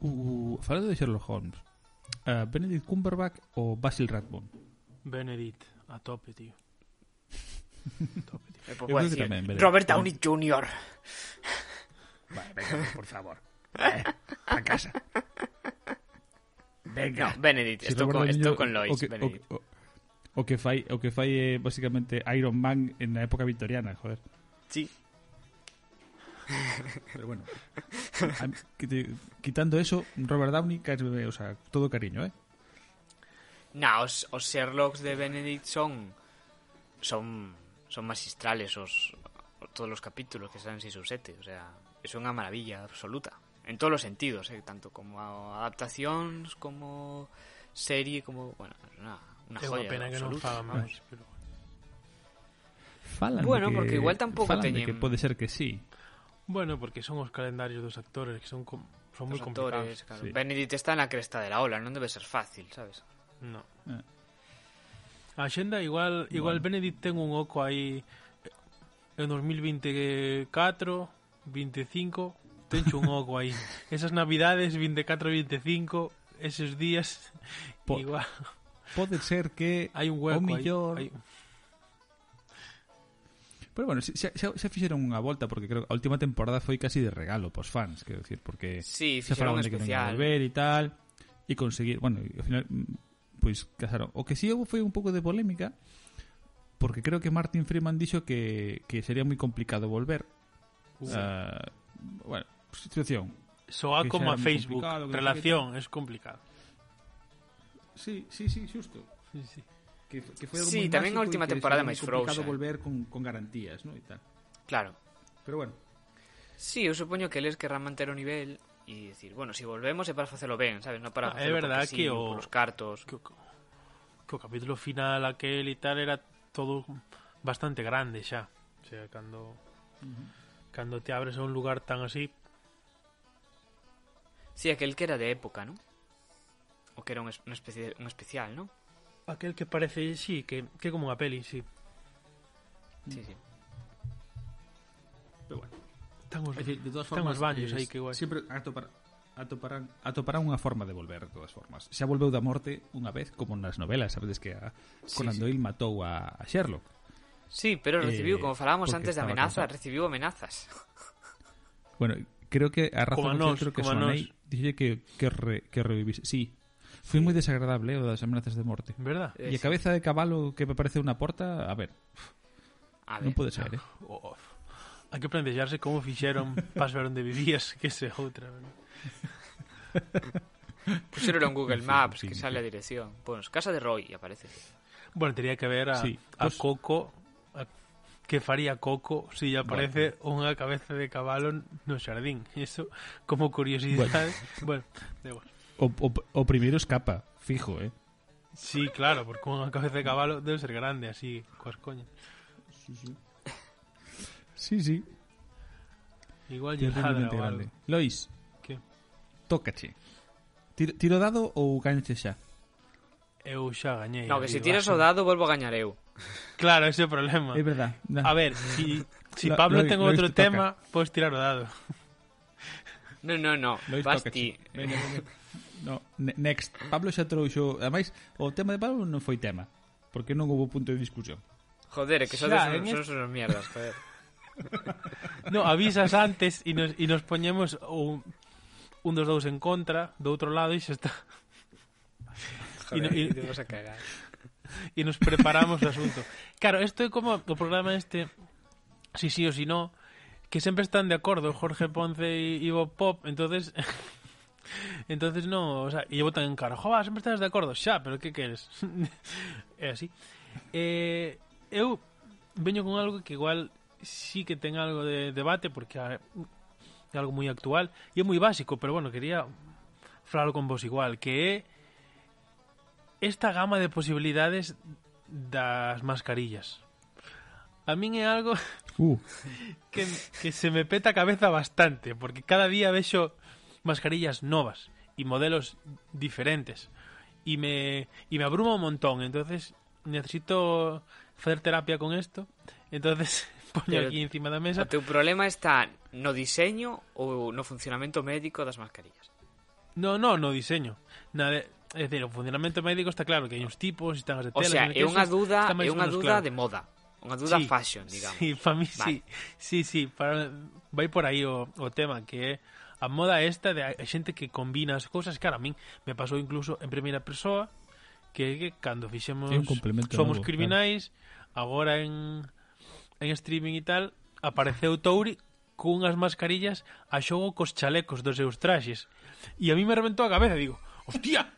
Uh, falando de Sherlock Holmes, uh, Benedict Cumberbatch ou Basil Rathbone? Benedict, a tope, tío. A tope, tío. Eh, pues, decir. Robert Downey Jr. Vale, venga, por favor. Eh, a casa. No, Benedict, Si Robert con, estou Jr. con Lois, o que, Benedict. o, o, o que fai o que fai é basicamente Iron Man en na época victoriana, joder. Sí. Pero bueno. quitando eso, Robert Downey, o sea, todo cariño, ¿eh? Na, os, os Sherlocks de Benedict son son son magistrales os todos los capítulos que salen 6 ou 7, o sea, es unha maravilla absoluta en todos los sentidos, eh, tanto como adaptacións como serie como, bueno, una, una unha joya pena que faga vamos. máis, pero Falan Bueno, que, porque igual de teñen- que pode ser que sí. Bueno, porque son os calendarios dos actores que son com... son moi Los complicados. actores, claro. sí. Benedict está en la cresta de la ola, non debe ser fácil, sabes? No. Eh. A xenda igual igual Bueno. Benedict ten un oco aí en 2024, 25, tencho un oco aí. Esas navidades 24 25, esos días Po- igual Pode ser que hai un o hueco millor. Hai... Pero bueno, xa, xa, xa fixeron unha volta porque creo que a última temporada foi casi de regalo pos fans, quero decir, porque Sí, falaban un de que non volver e tal e conseguir, bueno, ao final pois casaron. O que si sí houve foi un pouco de polémica porque creo que Martin Freeman dixo que, que sería moi complicado volver. Uh. Ah, bueno, situación. Soa como a Facebook, relación, es complicado. Sí, sí, sí, xusto. Sí, sí. Que, que foi algo sí, tamén a última temporada máis frouxa. complicado volver con, con garantías, ¿no? e tal. Claro. Pero bueno. Sí, eu supoño que eles querrán manter o nivel e dicir, bueno, se si volvemos é para facelo ben, sabes? Non para ah, facelo verdad sí, que o, os cartos. Que o, que o capítulo final aquel e tal era todo bastante grande xa. O sea, cando... Uh -huh. Cando te abres a un lugar tan así, Si, sí, aquel que era de época, non? O que era un, un, especie, un especial, non? Aquel que parece, sí, que, que como unha peli, sí. Sí, sí. Pero bueno. Estamos, os, decir, de todas formas, os baños aí que guai. Sempre atopar, atoparán, atoparán unha forma de volver, de todas formas. Xa volveu da morte unha vez, como nas novelas, sabedes que a sí, Conan Doyle sí. matou a, a Sherlock. Sí, pero recibiu, eh, como falábamos antes de amenazas, recibiu amenazas. Bueno, creo que a razón nos, creo que Sonei dije que, que, re, que. Sí, Fui muy desagradable las amenazas de muerte. ¿Verdad? Eh, y a cabeza de caballo que me parece una porta, a ver. No puede ser, ¿eh? Hay que plantearse cómo fixeron para ver onde vivías, que se outra, Pusieron en Google Maps, que sale la dirección. Bueno, casa de Roy, aparece. Bueno, tenía que ver a, pues Coco, que faría Coco se si aparece bueno. unha cabeza de cabalo no xardín. Eso, como curiosidade, bueno, bueno O, o, o primeiro escapa, fijo, eh? Sí, claro, porque unha cabeza de cabalo debe ser grande, así, coas coñas. Sí, sí. Sí, sí. Igual lle ladra o grande. algo. Lois. Que? Tócache. Tiro, tiro dado ou gañache xa? Eu xa gañei. No, que se tiras o dado volvo a gañar eu. Claro, ese é o problema. É verdad. Da. A ver, si, si lo, Pablo lo, ten lo, outro tema, podes tirar o dado. No, no, no, vas ti. Venga. No, next. Pablo xa trouxo... Ademais, o tema de Pablo non foi tema. Porque non houve punto de discusión. Joder, é que sodes xa, son este... unos mierdas, joder. no, avisas antes e nos, e nos poñemos un, un dos dous en contra, do outro lado, e xa está. Joder, e no, y... te vas a cagar e nos preparamos o asunto. Claro, isto é como o programa este, si sí o si no, que sempre están de acordo Jorge Ponce e Ivo Pop, entonces entonces no, o sea, e votan en cara, "Jova, sempre estás de acordo, xa, pero que queres?" é así. Eh, eu veño con algo que igual sí que ten algo de debate porque é algo moi actual e é moi básico, pero bueno, quería falar con vos igual, que é esta gama de posibilidades das mascarillas. A min é algo Uh, que, que se me peta a cabeza bastante, porque cada día vexo mascarillas novas y modelos diferentes y me, y me abruma un montón, entonces necesito hacer terapia con esto, entonces poño Pero- aquí encima da O mesa. teu problema está no diseño ou no funcionamento médico das mascarillas. No, no, no diseño. Nada de, É dicir, o funcionamento médico está claro que hai uns tipos, están as de tela... O sea, é unha duda, é unha duda claro. de moda. Unha duda sí, fashion, digamos. Sí, para mí vale. sí. Sí, para, vai por aí o, o tema que é a moda esta de a xente que combina as cousas, cara, a min me pasou incluso en primeira persoa que, que cando fixemos é un somos novo, criminais, claro. agora en en streaming e tal, apareceu Touri cunhas mascarillas a xogo cos chalecos dos seus traxes. E a mí me reventou a cabeza, digo, hostia.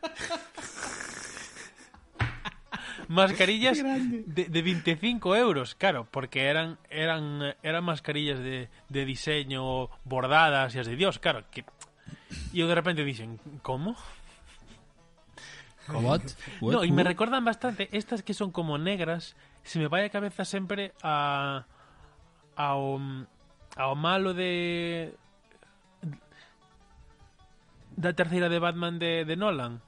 mascarillas de, de 25 euros, claro, porque eran eran eran mascarillas de, de diseño bordadas e as de Dios, claro, que eu de repente como? what? What? No, e me recordan bastante estas que son como negras, se me vai a cabeza sempre a ao ao malo de da terceira de Batman de, de Nolan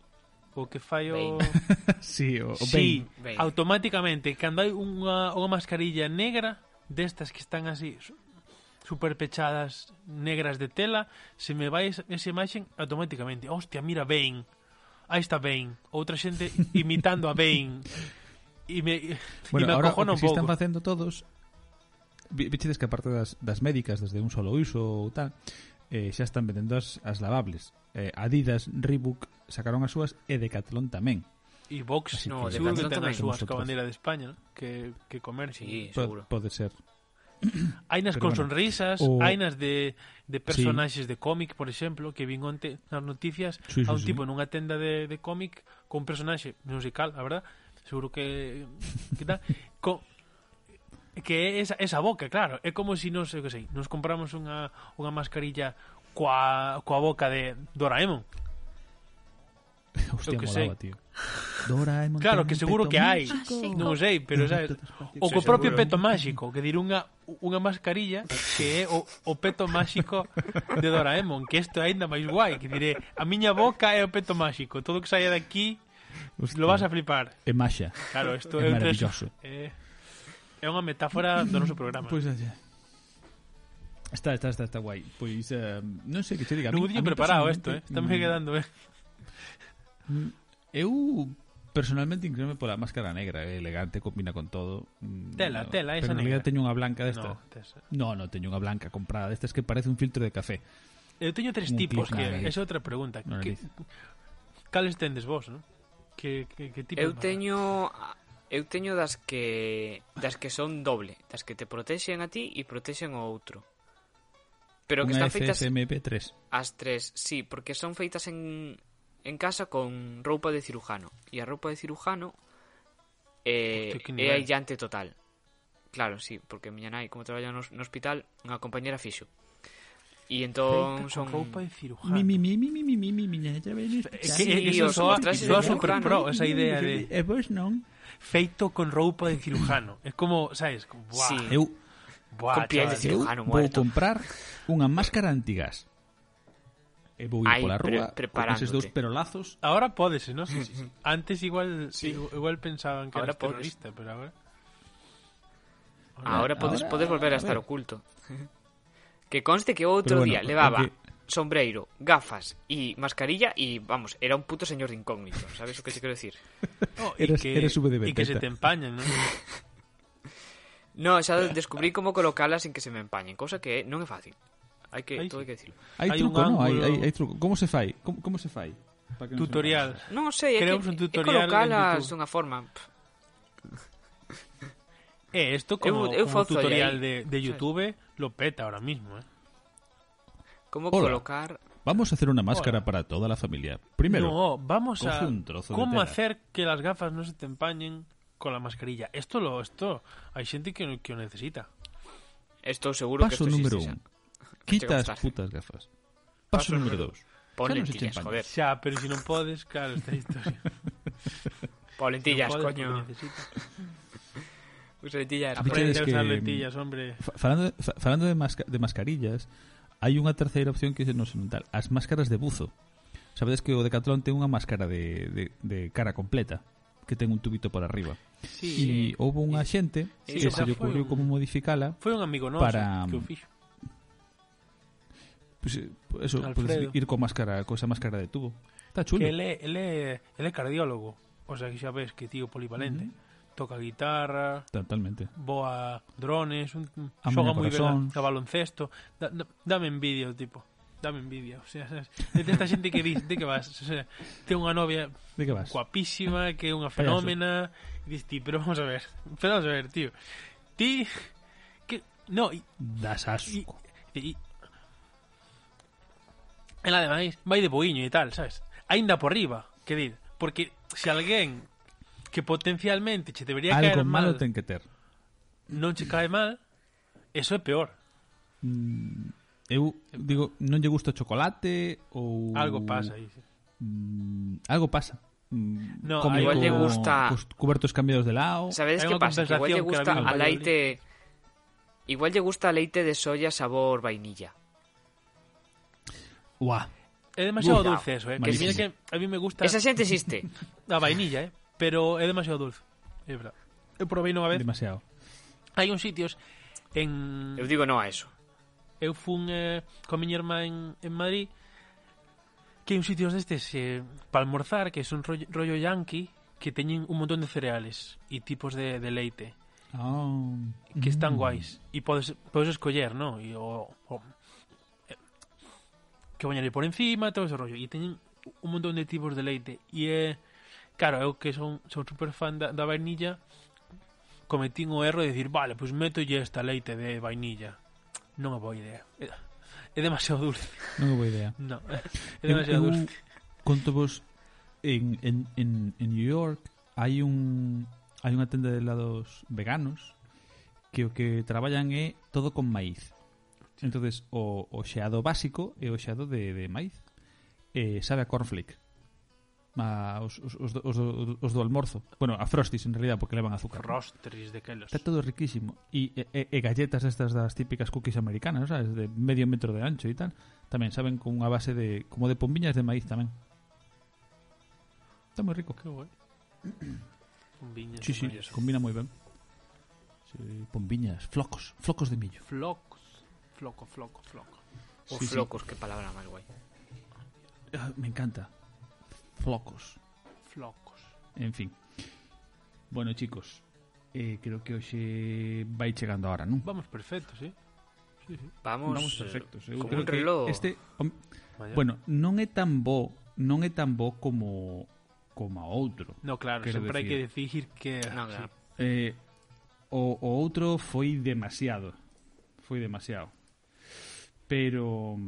o que fai o... sí, o, o sí, Bane. automáticamente, cando hai unha, unha mascarilla negra, destas que están así, superpechadas, negras de tela, se me vai esa, esa imaxen automáticamente. Hostia, mira Bane. Aí está Bane. Outra xente imitando a Bane. E me, bueno, e me ahora, acojona un pouco. están facendo todos, vichedes que aparte das, das médicas desde un solo uso ou tal, eh, xa están vendendo as, as lavables. Eh, Adidas, Reebok sacaron as súas e Decathlon tamén. E Vox, Así no, que, Decathlon que tamén. as súas coa bandeira de España, ¿no? que, que comerci. Sí, seguro. Pode ser. Hai nas con bueno, sonrisas, o... hai nas de, de personaxes sí. de cómic, por exemplo, que vin onte nas noticias sí, sí, a un sí, tipo sí. nunha tenda de, de cómic con un personaxe musical, a verdad? Seguro que, que tal, con, que é esa, esa boca, claro, é como se si nos, eu que sei, nos compramos unha, unha mascarilla coa, coa boca de Doraemon. Hostia, que molaba, sei. tío. Doraemon claro, que seguro que hai, ah, non sei, pero sabes, o co propio peto máxico, que dir unha unha mascarilla que é o, o peto máxico de Doraemon, que isto é aínda máis guai, que diré, a miña boca é o peto máxico, todo o que saia daqui Hostia. lo vas a flipar. É maxa. Claro, isto é, é maravilloso. É é unha metáfora do noso programa. Pois pues, Está, está, está, está guai. Pois, uh, eh, non sei que che diga. Non o preparado isto, eh? Está me quedando, eh? Mm, eu personalmente inclino pola máscara negra, eh? elegante, combina con todo. Mm, tela, no, tela, esa pero negra. Pero teño unha blanca desta. No, no, no, teño unha blanca comprada destas que parece un filtro de café. Eu teño tres un tipos, que esa é outra pregunta. No, que, cales tendes vos, non? Que, que, que tipo Eu teño eu teño das que das que son doble, das que te protexen a ti e protexen ao outro. Pero que Unha están feitas MP3. As tres, sí, porque son feitas en en casa con roupa de cirujano e a roupa de cirujano eh, Hostia, é aillante total. Claro, sí, porque miña nai como traballa no, no hospital, unha compañera fixo. E entón son roupa de cirujano. Mi mi mi mi mi mi mi mi miña, ya ven. Que, sí, que, eso eso soa, soa super pro esa idea de. E vos non? feito con roupa de cirujano. É como, sabes, como, buah, sí. eu buah, con piel de cirujano eu vou muerto. comprar unha máscara antigas. E vou ir Ahí, pola rúa pre con eses dous perolazos. Ahora pódese, non? Sí, sí, sí. Antes igual sí. igual pensaban que ahora eras podes. terrorista, pero agora Ahora, ahora podes, ahora, podes volver a, a estar oculto. que conste que outro bueno, día levaba porque sombreiro, gafas e mascarilla e, vamos, era un puto señor de incógnito, sabes o que te quero decir? Oh, y Eres- que, eres y que se te empañan, ¿no? No, xa descubrí como colocalas sin que se me empañen, cousa que non é fácil. Hai que, Ai, todo hai que decirlo. Hai, Hai truco, non? Hai, hai, hai truco. Como se fai? Como, como se fai? Que Tutorial. Non sei, é que Creamos un tutorial colocalas dunha forma. Eh, esto como, Eu- eu como fozo tutorial de? YouTube lo peta ahora mismo, eh. Como Hola. colocar... Vamos a hacer una máscara Hola. para toda la familia. Primero, no, vamos a un trozo de cómo tela. hacer que las gafas no se te empañen con la mascarilla. Esto lo esto hay gente que, que lo necesita. Estou seguro que paso esto número existe un. xa. Quita Chega a as gustar. putas gafas. Paso, Paso número número- dos. Pon lentillas, joder. Xa, pero si no podes, claro, esta historia. Pon lentillas, non podes coño. Usa lentillas. Aprende Aprende a usar que- lentillas, hombre. Falando, fa- falando de, masca- de mascarillas, hai unha terceira opción que non se non tal, as máscaras de buzo. Sabedes que o Decathlon ten unha máscara de, de, de cara completa que ten un tubito por arriba. Sí, e houve unha xente sí, que se lle ocurriu un, como modificala. Foi un amigo noso para, que o fixo. Pues, eso, podes ir co máscara, co esa máscara de tubo. Está chulo. Que ele, ele, ele é cardiólogo, o sea que xa ves que tío polivalente toca guitarra, totalmente. Boa drones, un xoga moi ben a baloncesto. Da, da, dame envidia o tipo. Dame envidia, o sea, sabes? de esta xente que dis, de que vas, o sea, ten unha novia de que vas? guapísima, que é unha fenómena, dis ti, pero vamos a ver, pero vamos a ver, tío. Ti que no, y, das asco. E, el ademais vai de boiño e tal, sabes? Ainda por riba, que dir, porque se alguén que potencialmente che debería Algo caer malo mal ten que ter. non che cae mal, eso é peor. Eu digo, non lle gusta o chocolate ou Algo pasa aí. sí. Mm, algo pasa. Mm, No, igual lle gusta- cos cubertos cambiados de lado. Que unha pasa? Que igual lle gusta había en a Valladolid. leite... Igual lle gusta leite de soya sabor vainilla. Uah. É demasiado dulce eso, eh. Que mira que a mí me gusta Esa xente existe. a vainilla, eh, pero é demasiado dulce. É verdad. Eu provei unha vez. Demasiado. Hai uns sitios en Eu digo non a eso. Eu fun eh, con miña irmá en, en Madrid que hai uns sitios destes eh, para almorzar que son rollo, rollo yankee que teñen un montón de cereales e tipos de, de leite. Oh. Que están mm. guais. E podes, podes escoller, no? E o, o eh, que bañaré por encima, todo ese rollo. E teñen un montón de tipos de leite. E é... Eh, Claro, eu que son, son super fan da, da vainilla cometín o erro de dicir, vale, pois pues metolle esta leite de vainilla. Non é boa idea. É, é demasiado dulce. Non é boa idea. No, é demasiado eu dulce. Conto vos en, en, en, en New York hai un hai unha tenda de helados veganos que o que traballan é todo con maíz. Entonces o, o xeado básico é o xeado de, de maíz. Eh, sabe a cornflake a, os, os, os, do, os, do, os do almorzo. Bueno, a Frosties, en realidad, porque levan azúcar. Frosties de quelos. Está todo riquísimo. E, e, e galletas estas das típicas cookies americanas, sabes? De medio metro de ancho e tal. Tamén saben con unha base de... Como de pombiñas de maíz tamén. Está moi rico. Que guai. pombiñas sí, sí, combina moi ben. Sí, pombiñas, flocos, flocos de millo. Flocos, floco, floco, floco. Os sí, flocos, sí. que palabra máis guai. Ah, me encanta. Flocos. Flocos. En fin. Bueno, chicos, eh, creo que hoxe vai chegando a hora, non? Vamos perfectos, eh? Sí, sí. Vamos, Vamos perfectos. Eu como creo un reloj. Este, om, bueno, non é tan bo, non é tan bo como como a outro. No, claro, sempre hai que decir que no, claro. Sí. eh, o, o outro foi demasiado. Foi demasiado. Pero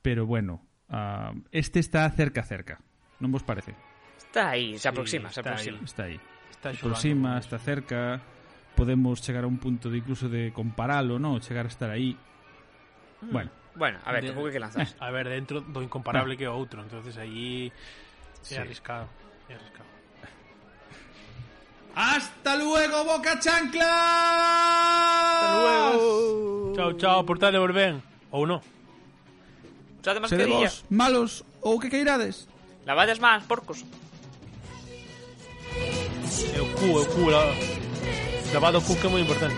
pero bueno, Ah, este está cerca, cerca. ¿No os parece? Está ahí, se aproxima, se aproxima. Está ahí. Se aproxima, está cerca. Podemos llegar a un punto de incluso de compararlo, ¿no? Llegar a estar ahí. Mm. Bueno. Bueno, a ver, tampoco hay que lanzar. A ver, dentro do incomparable ah. que otro, entonces allí se sí. arriscado, he arriscado. ¡Hasta luego, Boca Chancla! ¡Hasta luego! Chao, chao, portal de Volven. O no. Usade Sede mascarilla. vos malos ou que queirades? Lavades más, porcos. é o cu, é o cu la... lavado o cu que é moi importante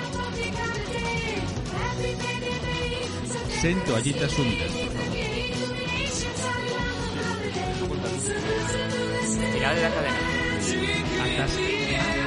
Sen toallitas húmedas. Tirade da cadena. Atasca.